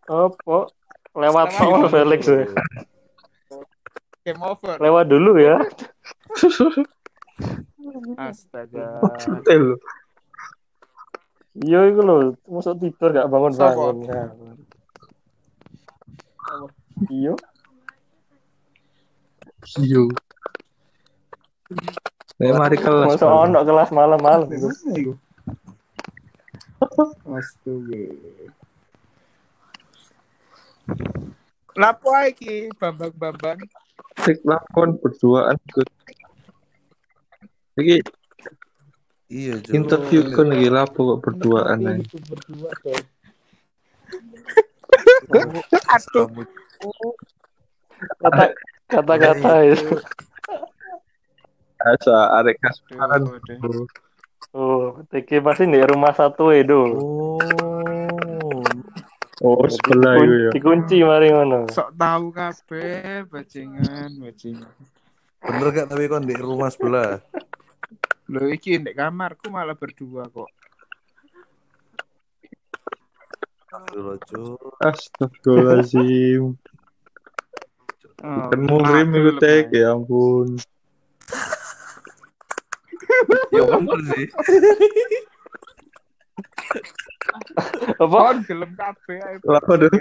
Apa? Lewat Sama. Felix ya. Game over. Lewat dulu ya. Astaga. lho. Iya itu loh, masuk tidur gak bangun-bangun. Iya. Yo. Eh mari kelas. Masuk ono kelas malam-malam. itu. Astaga. Lapo iki Bambang-bambang. Sik lakon berduaan ikut. Iki Iya, Cuk. interview kon iki lapo kok berduaan ae. Berdua. [LAUGHS] Aduh. Kata kata-kata itu. Asa arek kasmaran. Bro. Oh, TK pasti di rumah satu itu. Oh. Oh, sebelah itu ya. Dikunci mari ngono. Sok tahu kabeh bajingan, bajingan. Bener gak tapi kon di rumah sebelah? Lho iki ndek kamarku malah berdua kok. Astagfirullahaladzim. Oh, Kan muhrim ikut tek ya ampun. Ya bener sih. Apa? Kon gelem kabeh ae. Lah, aduh.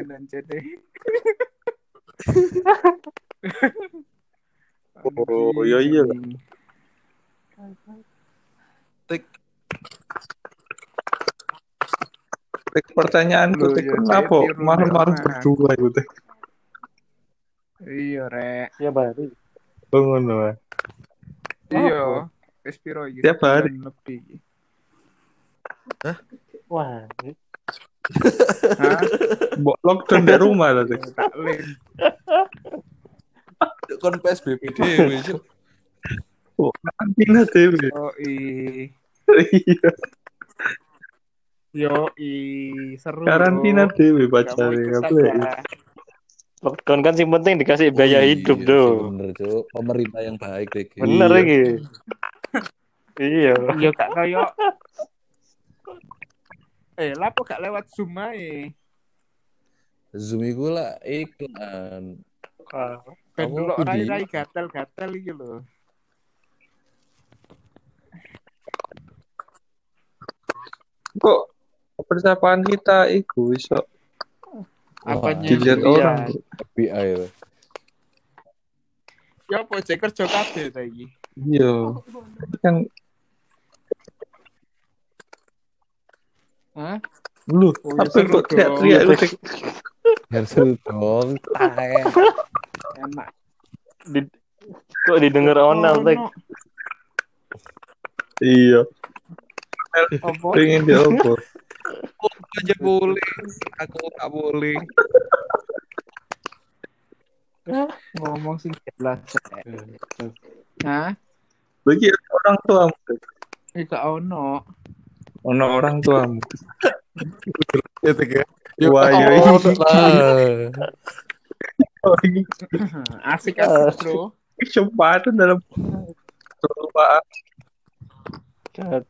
Oh, iya, iya. Tik. Tek pertanyaan Loh, tek ya, kenapa rumah. [LAUGHS] berdua itu tek. Iya, rek. Ya baru. Oh, ngono. ah. Iya. Wis piro iki? Tiap hari. Lebih. Hah? Mbok lockdown di rumah tadi. Tak lin. Kon PSBB dhewe. Oh, karantina dewe. Yo i. Iya, Yo i. Seru. karantina mau pacare saja. lockdown kan yang penting dikasih biaya Oh, iya, hidup sih, tuh. Bener, Cuk. Pemerintah yang baik deh. Ki. Bener Iya. iki. Iya. Yo gak kaya Eh, lapo gak lewat Zoom ae. Zoom iku lah iklan. Ah, Ben dulu rai-rai gatel-gatel iki lho. Kok percapaan kita iku iso Apanya? dilihat Iya. orang. FBI lah. Ya apa cek kerja kabeh ta iki. Iya. Kan Hah? lu Oh, ya apa seru kok teriak-teriak lu [LAUGHS] Tek? Seru dong. Tae. Enak. di, kok didengar onel tek. Ono. Iya. Pengen dia apa? [LAUGHS] aja boleh. Aku tak boleh. Ngomong sing jelas. Hah? Bagi orang tuamu. Iki gak ono. Ono orang tuamu. Ya tiga. Wah, iya, iya. Oh, ini [LAUGHS] Asik asik, Bro. kesempatan dalam keluar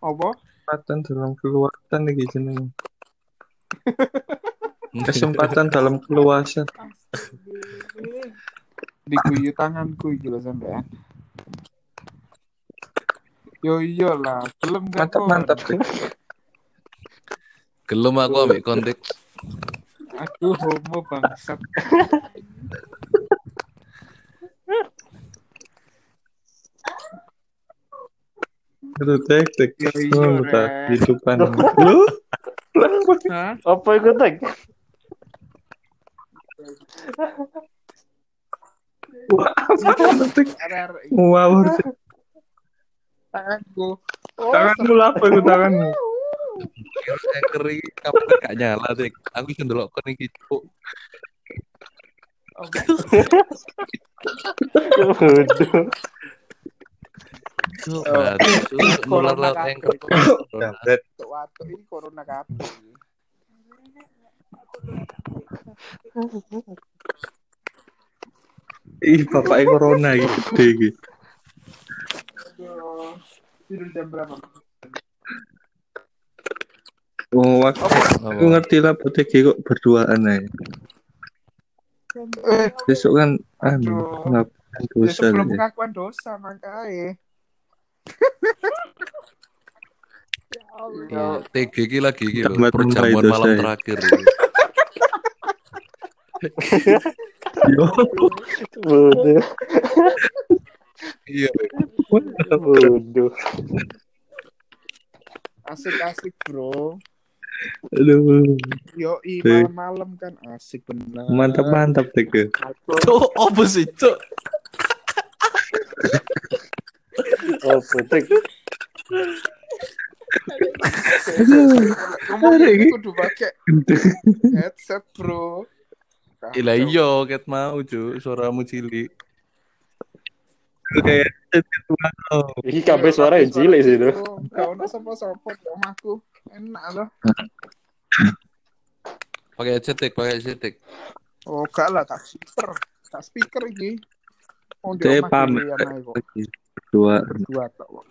Apa? kesempatan dalam keluasan nih jenenge. [LAUGHS] Kesempatan dalam keluasan. Diguyu tanganku lho sampean. Yo iya lah, belum gak Mantap mantap. Gelem aku ambil konteks. Aduh, homo bangsat. Itu tek tek. Iya, Oh, ta Rek. kehidupan. Lu? Apa itu tek? Wow, tanganku. tanganmu apa itu tanganmu? Kamu gak nyala deh. Aku ndelok kon iki cuk. Waktu ini corona kabeh. Ih, bapaknya corona iki gede iki. Aduh, tidur jam berapa? Oh, aku, aku ngerti lah PTG kok berduaan aja. Eh, Besok kan anu pengakuan ya dosa sebelum ya. pengakuan dosa makanya. ya Allah. Ya, TG iki lagi iki lho, perjamuan malam saya. terakhir. Yo, Bodoh. Iya. Bodoh. Asik-asik bro. Aduh, Yo i Oke. malam-malam kan asik bener. mantap mantap TG. Cuk, apa sih, cuk? Apa tek? Ngomong ini kudu pakai headset bro. Gila iya, ket mau, cuk. Suaramu cilik. Kayak wow. Iki kabeh suara yang cilik sih itu. Gak ono omahku. Enak loh. Pakai headset, pakai headset. Oh gak lah tak speaker. Tak speaker iki. Oh di Saya omah pamit dhewean ae kok. lagi berdua. Berdua tok kok.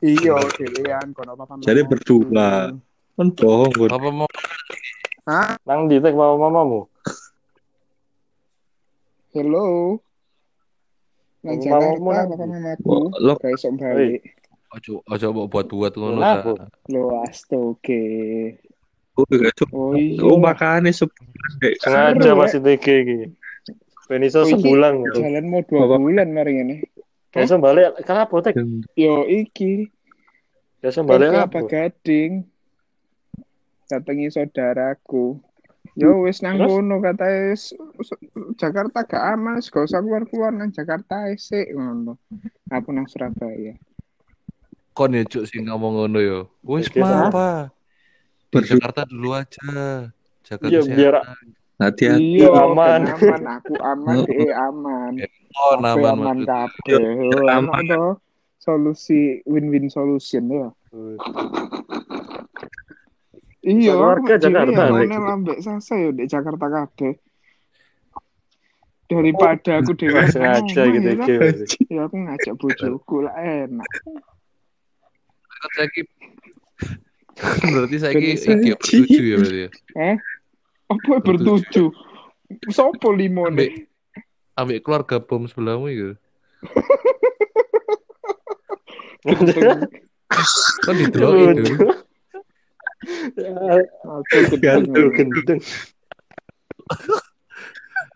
Iya, dhewean kono papan. Jadi berdua. Kan bohong Bun. Apa mau Hah? Nang di tek mama mamamu. Hello. Nang papa ndi? mamaku. Lo iso balik. Ojo ojo mbok buat-buat ngono ta. Lo astoke. oh, gak cuk. Oh iya. Oh, makanya sebulan Sengaja masih TG iki. Ben iso Oh, iki sebulan. Jalan mau dua bulan mari ini. Iso balik kenapa tek? Yo iki. Kan balik apa? gading. Datangi saudaraku. Yo wis nang kono s- Jakarta gak aman, gak usah keluar-keluar nang Jakarta esek ngono. Aku nang Surabaya. Kon ya cuk sing ngomong ngono yo. Wis Biasa. apa? Di Jakarta dulu aja. Jaga Iya, kesehatan. biar Hati-hati. Iya, aman. aman. Aku aman, Heeh. dia aman. Oh, aman aman maksud. kabeh. Oh, aman. toh. Solusi win-win solution ya. Iya, dhewe Jakarta, ya baik. ngene ambek sasa ya di Jakarta kabeh. Daripada aku [LAUGHS] sengaja ngomong, gitu ya, lah. ya aku ngajak bojoku lah enak. Saiki [LAUGHS] berarti saiki Bisa iki ya, bertuju ya berarti ya. Eh? Apa bertuju? Sopo limo nih? ambek keluarga bom sebelahmu itu. Gendeng. Kan didelok itu. Aku gendeng. Gantung. Gendeng. [LAUGHS]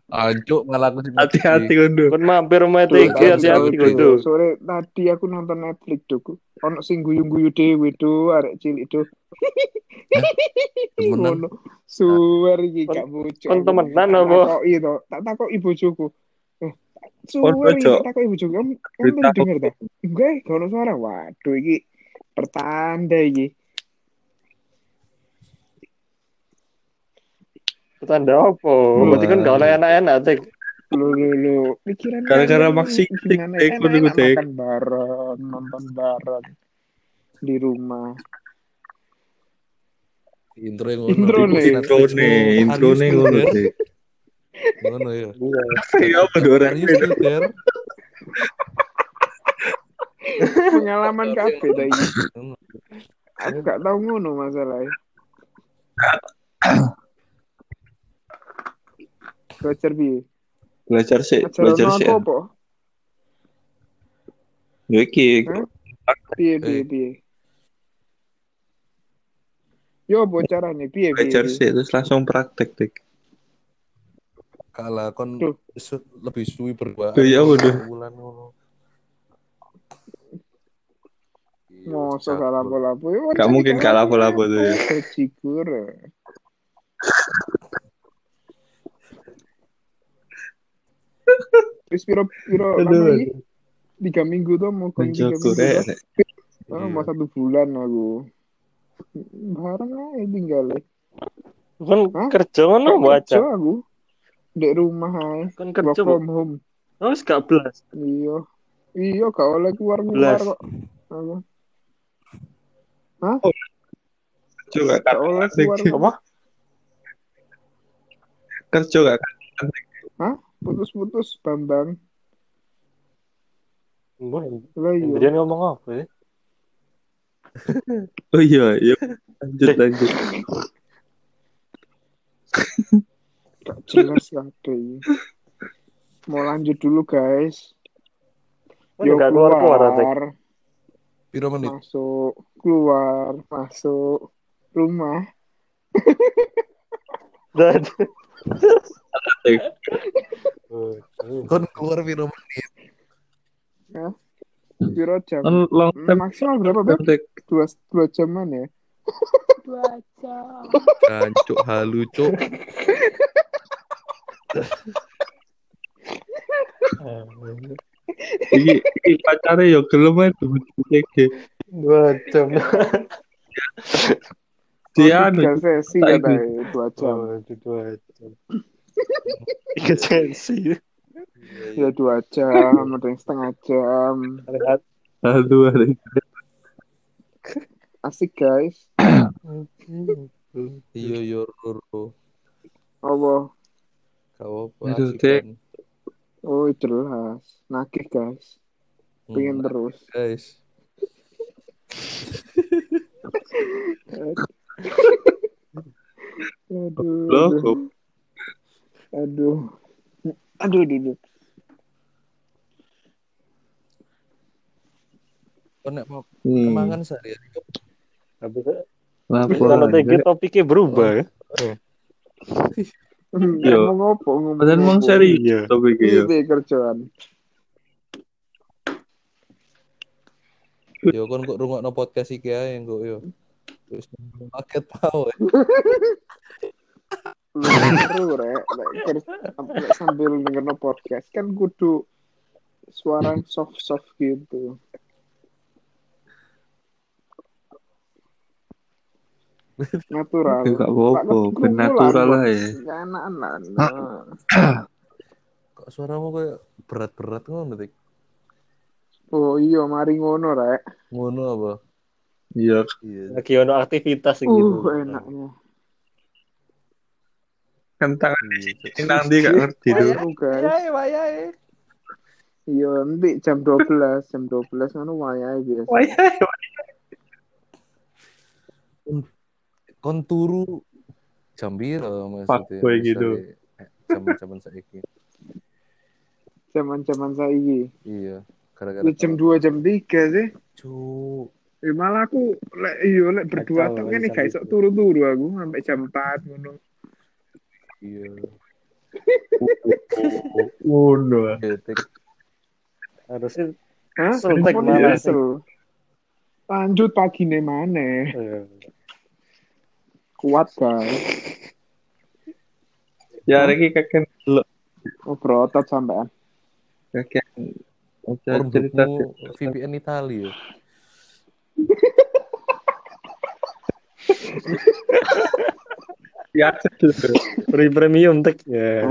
Ancuk malah aku sing Hati-hati kondo. Kon mampir rumah tak hati-hati tuh. Sore tadi aku nonton Netflix tuh. Ono sing guyu-guyu dhewe tuh, arek cilik tuh. [LAUGHS] temenan. Ngono. Suwer iki gak bocok. kon temenan Tak apa? Takoki to, tak takoki bojoku. Eh, suwer iki takoki bojoku. Kamu denger ta? Enggak, gak ono suara. Waduh iki pertanda iki. Tanda apa? Berarti kan gak oleh enak-enak tek. Lu lu lu pikiran Gara-gara kalian maksi gimana tek, tek, enak-enak tek, tek. makan bareng, nonton bareng di rumah. Intro yang. Intro nih. Intro nih, intro nih ngono sih. Ngono ya. Iya. Ya apa dorek? Still there? Pengalaman kabeh ta iki. Ngono. Aku gak tau ngono masalahnya. [COUGHS] Belajar piye? Belajar sih, Belajar sih. apa? Ya iki Hah? Piye piye piye? Yo apa carane piye piye? belajar sih terus langsung praktek dik. Kalah kon lebih suwi berdua. Duh, ya udah. Bulan ngono. Iya, jago. gak lapo-lapo. Gak mungkin gak lapo-lapo tuh ya. Cikur. [LAUGHS] Terus piro piro? Tiga minggu tuh mau kan tiga minggu Iya. mau satu bulan aku. Barang aja tinggal. Hah? kerja ngono Gak baca. kerja aku. Di rumah aja. Kon Work kerja. From home. Oh, gak belas. Iya. Iya, gak oleh keluar-keluar kok. Aku. Kerja gak Gak oleh karuan, Dik. keluar. Apa? Kerja gak karuan. Putus-putus, Bambang. Mbah, Lah iya. Indrian ngomong apa ya? [LAUGHS] Oh iya, iya. Lanjut lanjut. Gak jelas. Mau lanjut dulu, guys. Yo gak keluar-keluar tek. keluar, Piro menit? masuk, keluar, masuk, rumah. Dan Kon keluar piro menit? Piro jam? Kan long Hmm, term Maksimal berapa, Beb? Dua, dua jaman ya? Dua jam. Kancuk halu cuk. Iki iki pacare yo gelem ae iki. dua jam. Dia anu sesi katanya, dua jam. Oh, itu dua jam. [LAUGHS] Tiga sesi. Ya dua jam, ada yang setengah jam. aduh [COUGHS] aduh. Asik, guys. Iya yo. Allah. Kau apa? Asik Dik. kan? Oh, jelas. Nakih, guys. Pengen Hmm, terus. guys. [LAUGHS] Aduh. Aduh. Aduh. Aduh, aduh, aduh. Kon nek mau Hmm. kemangan sehari-hari Habis Lapor. kalau TG topiknya berubah ya. Yo. Ngomong ngopo, ngomong Padahal mau serius Iya. topik yo. deh, kerjaan. Yo kon kok rungokno podcast iki ae kok yo. Terus paket pau. [LAUGHS] Lu seru rek, lek sambil denger podcast kan kudu suara yang soft-soft gitu. Natural. Gak apa-apa, ben natural. Bos. Ya anak-anak. Kok suaramu kayak berat-berat ngono, Tik? Oh iya, mari ngono rek. Ngono apa? Iya, Iya. Lagi ono aktivitas gitu. Uh, enaknya. Cuk. ini nanti gak ngerti tuh. Wayahe, wayahe. Iya, nanti jam 12, jam 12 ngono wayahe biasa. Wayai, Kon turu jam piro maksudnya? Fuckboy gitu. Misalnya, eh, Zaman-zaman saiki. Zaman-zaman saiki. Iya. Gara-gara Lu jam 2, jam 3 sih. Cuk. Eh, malah aku lek iya lek berdua tok ngene bisa gak iso turu-turu aku sampai jam 4 ngono. Iya. [LAUGHS] Iya, Tik. Harusnya? Seltek Ngono malah ya, sel. Lanjut pagine maneh. eh, Kuat guys. Ya, Reki kakek lo Oh, berotot sampean. kakek cerita VPN Italia. [LAUGHS] [LAUGHS] ya? ya free premium tek ya.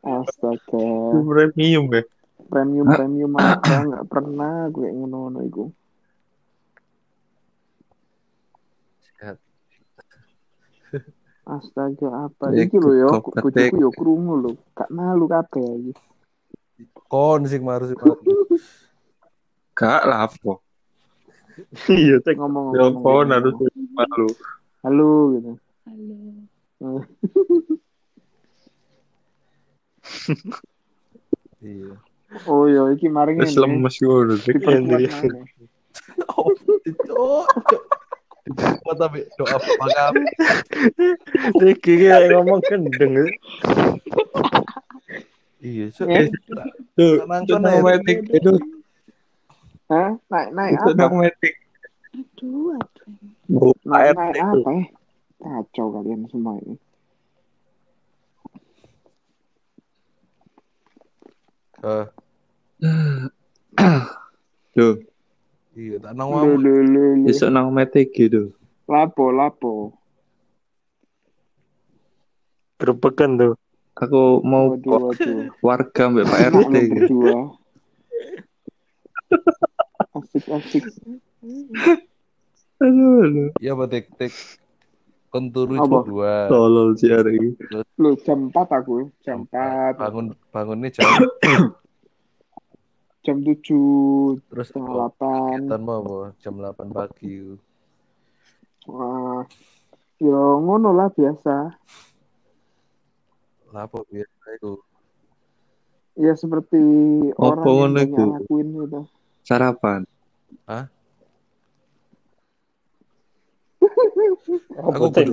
Astaga. premium ya. Premium premium apa [CLEARS THROAT] nggak pernah gue ngono-ngono iku. Sehat. [LAUGHS] Astaga apa Ya, iki lho yo tobat, bojoku yo krungu lho. Gak malu kabeh iki. Kon sing maru sing [LAUGHS] maru. Gak lah apa. Iya tek. Ngomong Ya ngomong, kon harus malu. Halo gitu. Iya. Oh iya iki mari Wis lemes ngono. Dik. Diperkuat Iya. Oh, cuk. Apa tapi doa. Tek iki kayak ngomong gendeng. ya. Iya. Eh? Tuh, Nang itu ya. itu Hah? Naik naik itu apa? nang metik. Aduh, aduh. Naik naik itu. apa ya? Kacau kalian semua ini. Eh, Tuh, [CLEARS THROAT] iya, tak nang lu. besok nang metik gitu. Lapo lapo. Gerbekan tuh. Aku mau Waduh waduh. warga mbak Pak RT gitu. [LAUGHS] Asik asik. Aduh, aduh. Iya, apa tik tik. Kon turu Apa? jam dua. Tolol sih hari ini. Lu jam 4 aku, jam 4. Bangun bangunnya jam Jam 7, terus setengah 8. kegiatan mau apa? Jam 8 pagi. Wah. Yo ngono lah biasa. Lah apa biasa itu? Ya seperti Apa orang yang ngono banyak iku? lakuin gitu. Sarapan. Aku kudu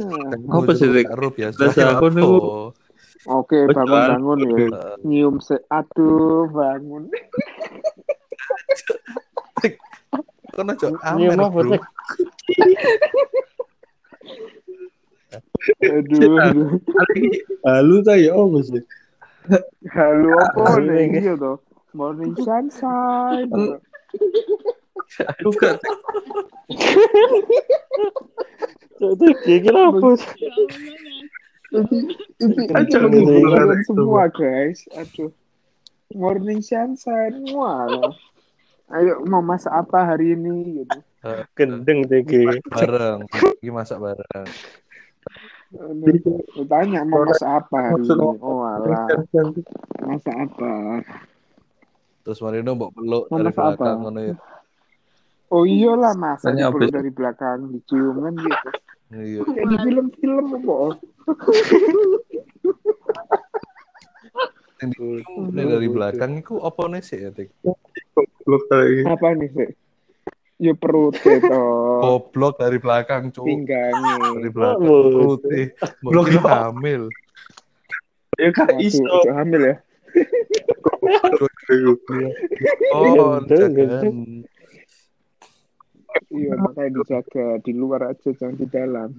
Apa sih, Dik? Karo biasa. Biasa aku. Oke, Oh, bangun-bangun ya. Eh, Nyium se aduh, bangun. [LAUGHS] Kon aja Nyium amer, apa, bro. Tek? Aduh, aduh. Halu ta ya apa sih? Halo apa nih? Iya toh. Morning sunshine. Aku gak [LAUGHS] Tek iki apa? Ini Aja ini ngomong kalian itu. semua guys. Aduh. Morning sunshine. Wah. Ayo mau masak apa hari ini gitu. Gendeng tek iki. bareng. Iki masak bareng. Tanya mau masak apa hari ini. Oh alah. Masak apa? Terus Marino mbok peluk dari belakang ngono ya. Oh iyalah masak Tanya dipeluk apa? dari belakang dicium kan gitu. Iya. Kayak di film-film apa? Yang di- dari belakang iku apa nih sih ya, goblok. Apa nih sih? Ya perut itu. Goblok dari belakang, cuk. Dari Pinggangnya. belakang Oh, putih. Mbok Blok kira apa? hamil. Ya Waduh, iso. itu hamil ya. Oh, jangan. Iya, makanya dijaga di luar aja, jangan di dalam.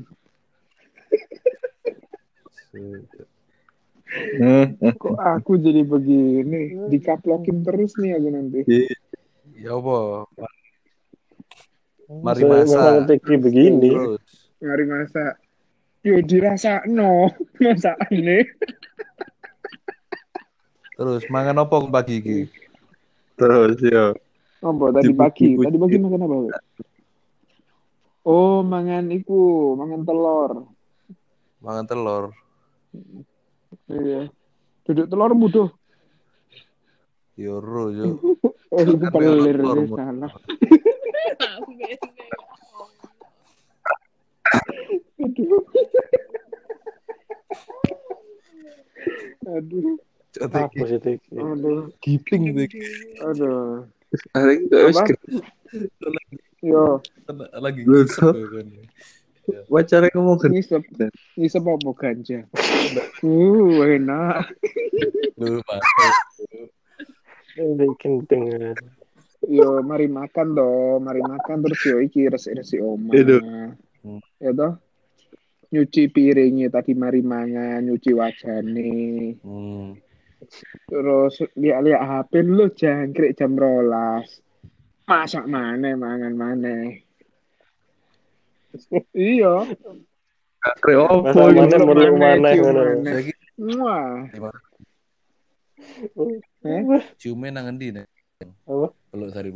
Kok aku jadi begini? Dikaplokin terus nih aku nanti. Ya apa? Mari teki begini. Mari masak. Yo dirasa no [LAUGHS] masak ini. Terus mangan apa pagi iki? Terus ya. Apa tadi pagi? Tadi pagi makan apa? Oh, mangan iku, mangan telur. Mangan telur. Iya. Duduk telur muduh. Yoro yo. Oh, [LAUGHS] itu Kan pelir telur, Mut. salah. [LAUGHS] Aduh. Aduh, Apa sih teki? aduh, Giping dik. aduh. Gak wis Apa? Yo, Lagi Lu tuh. ya kan. wacara ngomong kan. ngisep, ngisep apa ganja? Uh, enak. Lu Pak. Ini kenting. Yo, mari makan dong, mari makan terus yo iki resik-resik oma. Itu. Ya toh? Nyuci piringnya tadi mari mangan, nyuci wajane. Hmm. Terus lihat-lihat HP lu jangkrik jam rolas. Masak mana mangan mana. iya. Kre opo mana meluk mana, ngono. Wah. Eh? ciume nang endi nek? Apa? Peluk sari.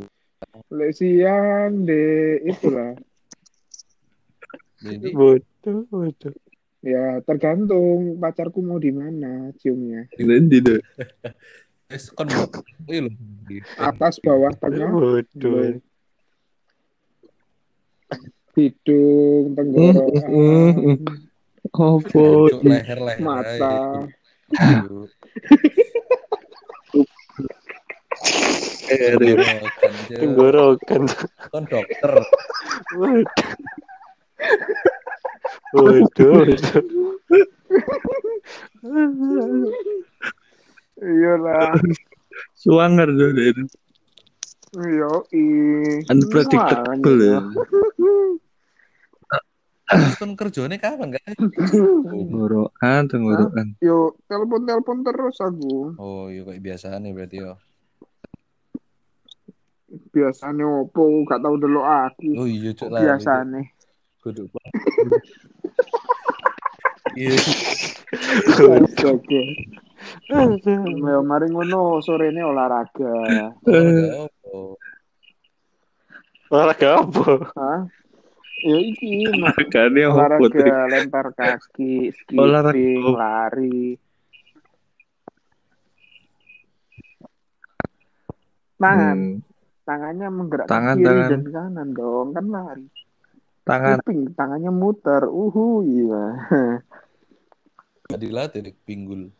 Lek siang deh itulah. Jadi Bodoh, bodoh. Ya tergantung pacarku mau di mana ciumnya. Nanti deh. [LAUGHS] iya lho. Atas, bawah, tengah, Bodoh. hidung, tenggorokan, [LAUGHS] Opo? Cuk, leher-leher. mata. Tenggorokan, Cuk. Tenggorokan. Kon dokter. Bodoh. Iyalah. [LAUGHS] Suwanger tuh deh. Yo i. Unpredictable ya. Terus kon kerjane kapan gak? Tenggorokan, tenggorokan. Yo telepon telepon terus aku. Oh, iya kayak biasa nih berarti yo. Biasanya opo gak tahu dulu aku. Oh iya cuk lah. Biasanya. Kudu. Iya. Astaga. [LAUGHS] Ya mari ngono sore ini olahraga. Olahraga apa? Olahraga apa? Hah? Ya iki tuh? olahraga lempar kaki, Olahraga skipping, lari. Tangan, Hmm, tangannya menggerakkan Tangan, kiri tangan. dan kanan dong, kan lari. Tangan. Skipping, tangannya muter. Uhu, iya. Gak dilatih pinggul.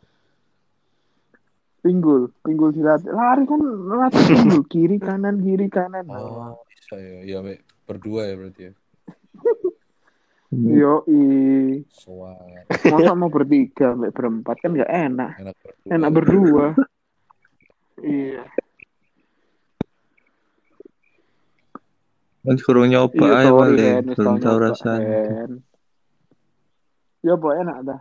Pinggul, pinggul dilatih. Lari kan latih pinggul [LAUGHS] kiri kanan kiri kanan. Oh, bisa ya. Ya berdua ya berarti ya. [LAUGHS] Yo i, Soal masa mau bertiga, mbak berempat kan nggak enak. enak berdua. Enak berdua. iya. Kan kurang nyoba Iya, aja Belum tahu rasanya. Ya, enak dah.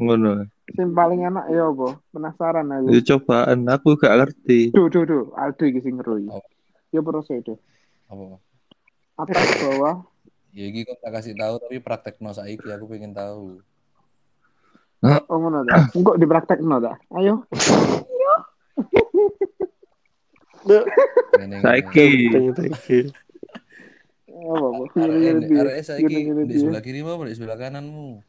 Ngono. Yang paling enak ya, boh. Penasaran aku. Ya cobaan, aku gak ngerti. Duh, duh, duh. Aldo iki sing ngerui. Oh. Ya proses itu. Apa? Atas bawah. Ya iki kok tak kasih tahu tapi praktek no saiki aku pengen tahu. Oh, ngono dah. Engkok dipraktekno dah. Ayo. Saiki. You. Apa, arek saiki di sebelah kiri apa di sebelah kananmu?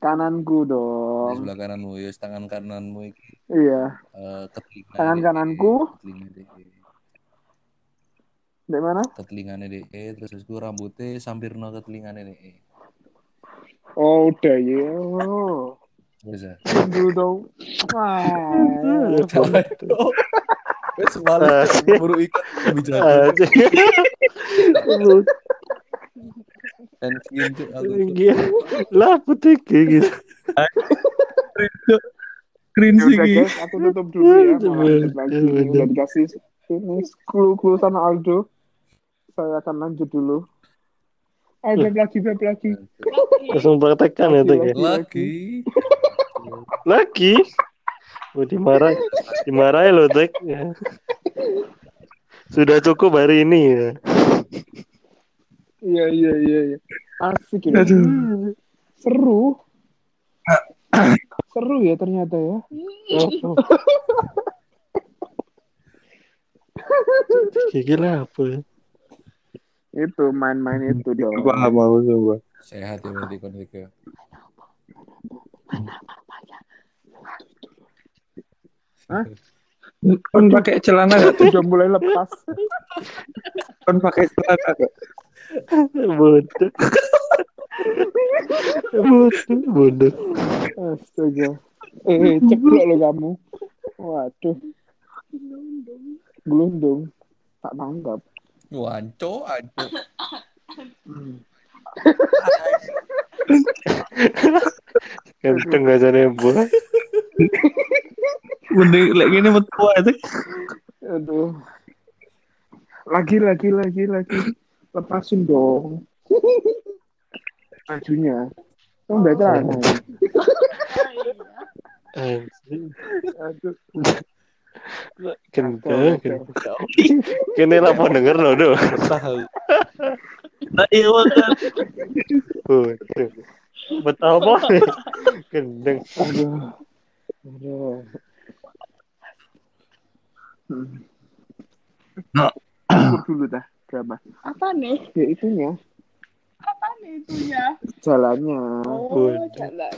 Kananku Di dong. sebelah kananmu ya tangan kananmu iki Iya. eh, ke telinga. Tangan dek. kananku. Di mana? Ke telingane dek terus terus ku rambutnya sampirno ke telingane dek. Oh, udah ya. Bisa. Tunggu dong. Wah. Wes malah buru ikan bicara. Pensiun cuk aku. Cuk. Iya. Lah putih kayak gitu. Cringe guys, aku tutup dulu ya. Mau Udah dikasih ini clue-clue sama Aldo. Saya akan lanjut dulu. Ayo beb lagi, beb lagi. Langsung praktekkan ya, Tek. ya? Lagi. Lagi? Oh, dimarah, dimarahin loh, Tek. Ya. Sudah cukup hari ini ya. Iya, iya, iya, iya. Asik ya. Aduh. Hmm, Seru. [CLEARS THROAT] Seru ya ternyata ya. Oh, oh. Gigi lah apa ya? Itu main-main itu dong. Paham aku coba. Sehat ya berarti kon iki. Hah? Kon pakai celana gak tuh? Udah mulai lepas. Kon pakai celana gak? Bodoh. Bodoh, bodoh. Astaga. Eh, ceplok lo kamu. Waduh. Gelundung. Tak tanggap. Wanco, aduh. Kenceng gak jadi boy. Mending lek gini metu aja. Aduh. Lagi, lagi, lagi, lagi. Lepasin dong. Bajunya. Oh, udah celana. Aduh. Kendeng. Kene lah mau denger loh, Duh. Tahu. Nah iya. Bodoh. Betah apa? Kendeng. Aduh. Aduh. Ukur dulu dah berapa? Apa nih? Ya itunya, Apa nih itunya? jalannya. Oh, jalan.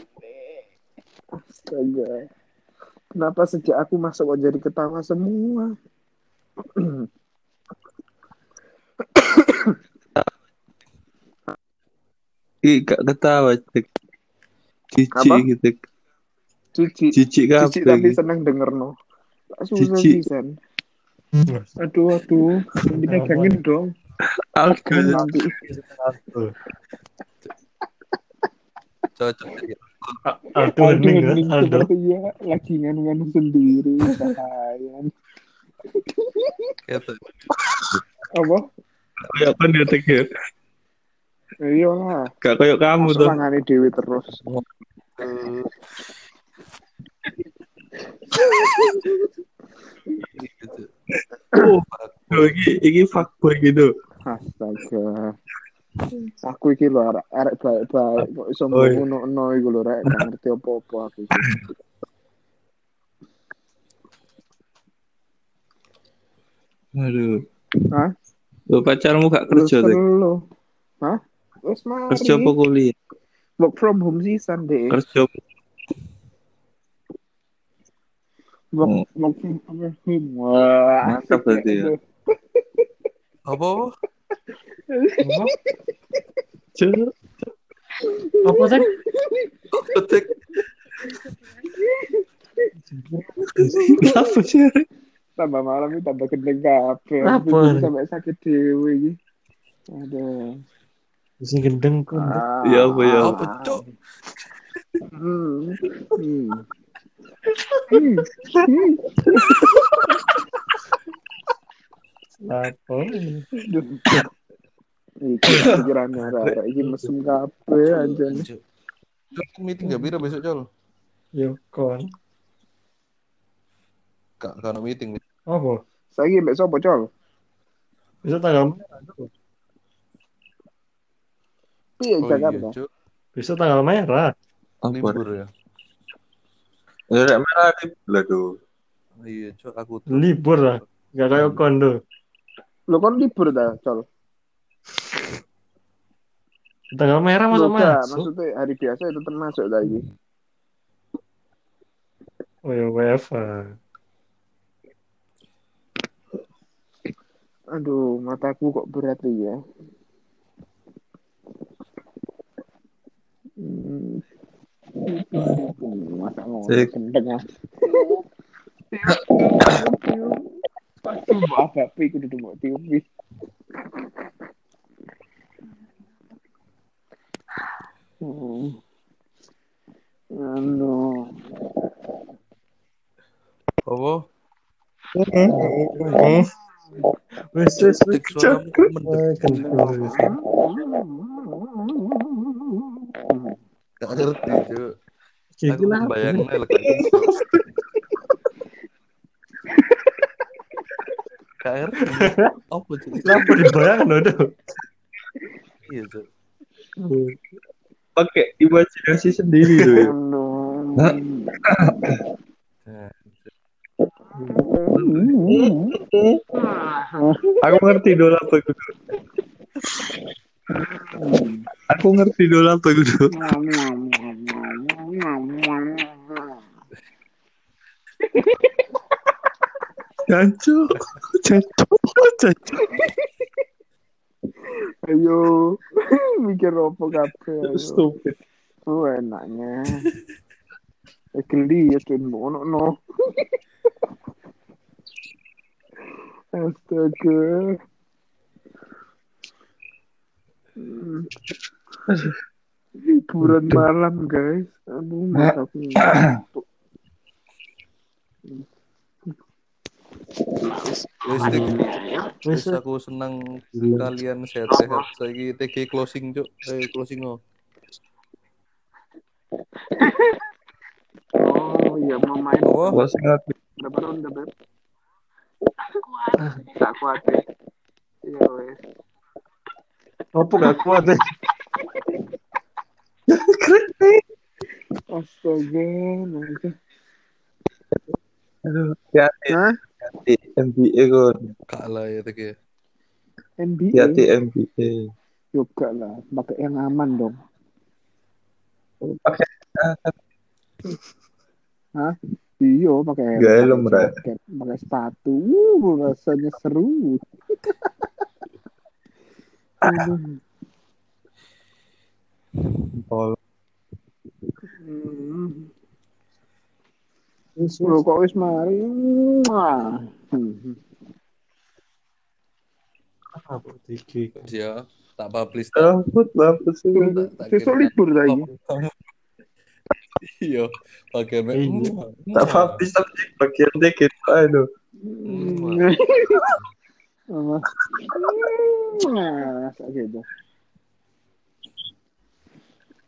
Astaga. Kenapa sejak aku masuk kok jadi ketawa semua? [COUGHS] Ih, gak ketawa, cek. Cici Apa? gitu. Cici. Cici Cici tapi seneng denger no. Susah Cici. Pisan. Aduh, aduh. Pegangin dong. Aku Pegang nanti. Cocok ya. Aduh, Aduh, hening kan? Aldo. seperti ya. Lagi nganu-nganu sendiri. Bahaya. Gitu. Apa? kayak kan dia ya. Iya lah. Gak kayak kamu tuh. tangane dewi terus. Oh, iki iki fuckboy gitu. Astaga. Aku iki lho arek arek baik-baik kok iso ngono-ngono iku lho rek gak ngerti apa-apa aku. Aduh. Hah? Lo pacarmu gak kerja tek? selo. Hah? Wes mari. Kerja apa kuliah? Work from home season deh. Kerja Work from home. Wah. Mantap berarti ya. [LAUGHS] Apa? Cuk. Apa sih? Tek. Apa sih? Tambah malam ini tambah gendeng kabeh. Apa? Sampai sakit dewe iki. Aduh. Sing gendeng kok. Ah. Ya apa, ya Apa, Cuk? Hmm. Apa? Iki pikirannya rara. Iki mesum. Cuk. Cuk, meeting gak bira besok, Col? Yo kon. Gak kan meeting. Apa? Saiki mbek sapa, Col? Bisa tanggal Piye Jakarta? Bisa tanggal merah. Apa? Libur ya. Ya merah di lah tuh. Iya, Cuk, aku tuh. Libur lah. Gak kayak kondo. Lo kan libur dah, Col. Tanggal merah masuk Lo gak, masuk. maksudnya hari biasa itu termasuk lagi. Oh ya WFA. Aduh, mataku kok berat ya. Hmm. Masa mau Sik. gendeng ah. Aduh, apa apa iku duduk mau tiupi. Hmm. Anu. Apa? Wes wes wes. Tek suaramu mendek. Gak ngerti, Cuk. Jadi Aku bayangin lah gak ngerti. Apa, Cuk? Kenapa dibayangkan udah? Iya, Cuk. Pakai imajinasi sendiri tuh. ya. Nah, Aku ngerti dulu apa itu. Aku ngerti dulu apa itu. Jancu, jancu, jancu. Ayo, mikir apa ayo. Stupid. Oh, enaknya. Eh, geli ya, Dun. Ono, no. [LAUGHS] Astaga. Hiburan malam, guys. Aduh, ngantuk. Wis. Wis aku senang kalian sehat-sehat. Saiki TG closing, Cuk. Eh, closing oh. Oh, iya, mau main. Kalau sangat Berapa ronde, Beb? Tak kuat, ya. Iya, wes. Apa gak kuat ya? Astaga, nanti. aduh, hati Hah? hati MBA kon. Kak lah ya TG. NBA? Hati MBA. Juga lah, pakai yang aman dong. Pakai Hah? Iya, pakai helm, Gak helm, pakai sepatu. Uh, rasanya seru. [LAUGHS] Pol. Hmm. Loh, kok wis mari? Hmm. Apa? Wis ya, tak publish. Sih. Tak- tak kirim. libur lagi. Iya, bagian Iya. Tak habis tapi bagian dikit. Aduh. Hmm. Nah, gitu.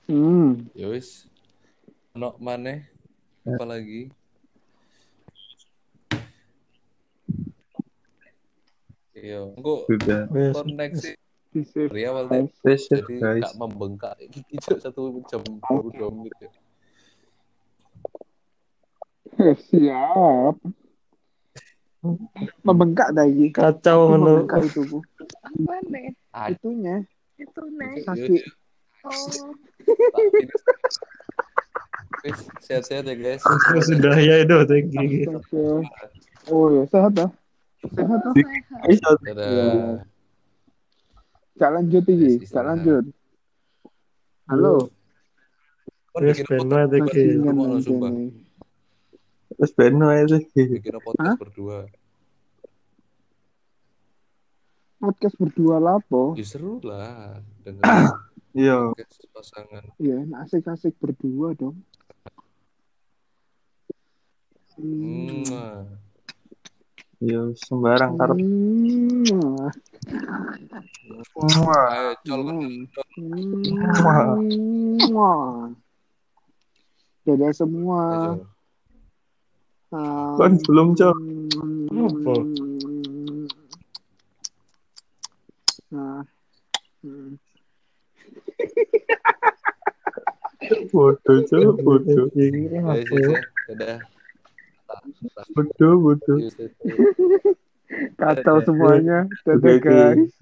Hmm. Ya wis. Ono maneh apa lagi? Iya, engko Sudah. Wes. koneksi dari awal deh. Jadi guys. gak membengkak [LAUGHS] Cuk, satu jam 22 menit ya. Siap. Membengkak lagi. Kacau menurut Membengkak itu bu. Apa nih? Itunya Itu nih. kaki. Oh, Wis, sehat-sehat ya guys. Sudah ya itu tinggi. Astaga. Oh ya sehat ah. Sehat ah. sehat. Gak lanjut iki. Gak istirahat. lanjut. Halo. Bikin ben wae iki. Bajingan ngomong sumpah. anjene. Terus beno aja sih. Bikin podcast berdua. Podcast berdua lapo. Ya seru lah dengan [CLEARS THROAT] Iya. podcast pasangan. Iya, asik-asik berdua dong. Hmm. Hmm. Iya sembarang karep. Hmm. Ayo col. Dadah semua. Ayo. Ah. Kan belum, Cok. Apa? Nah. Hmm. Bodoh cok, bodoh. Kacau semuanya. Dadah guys.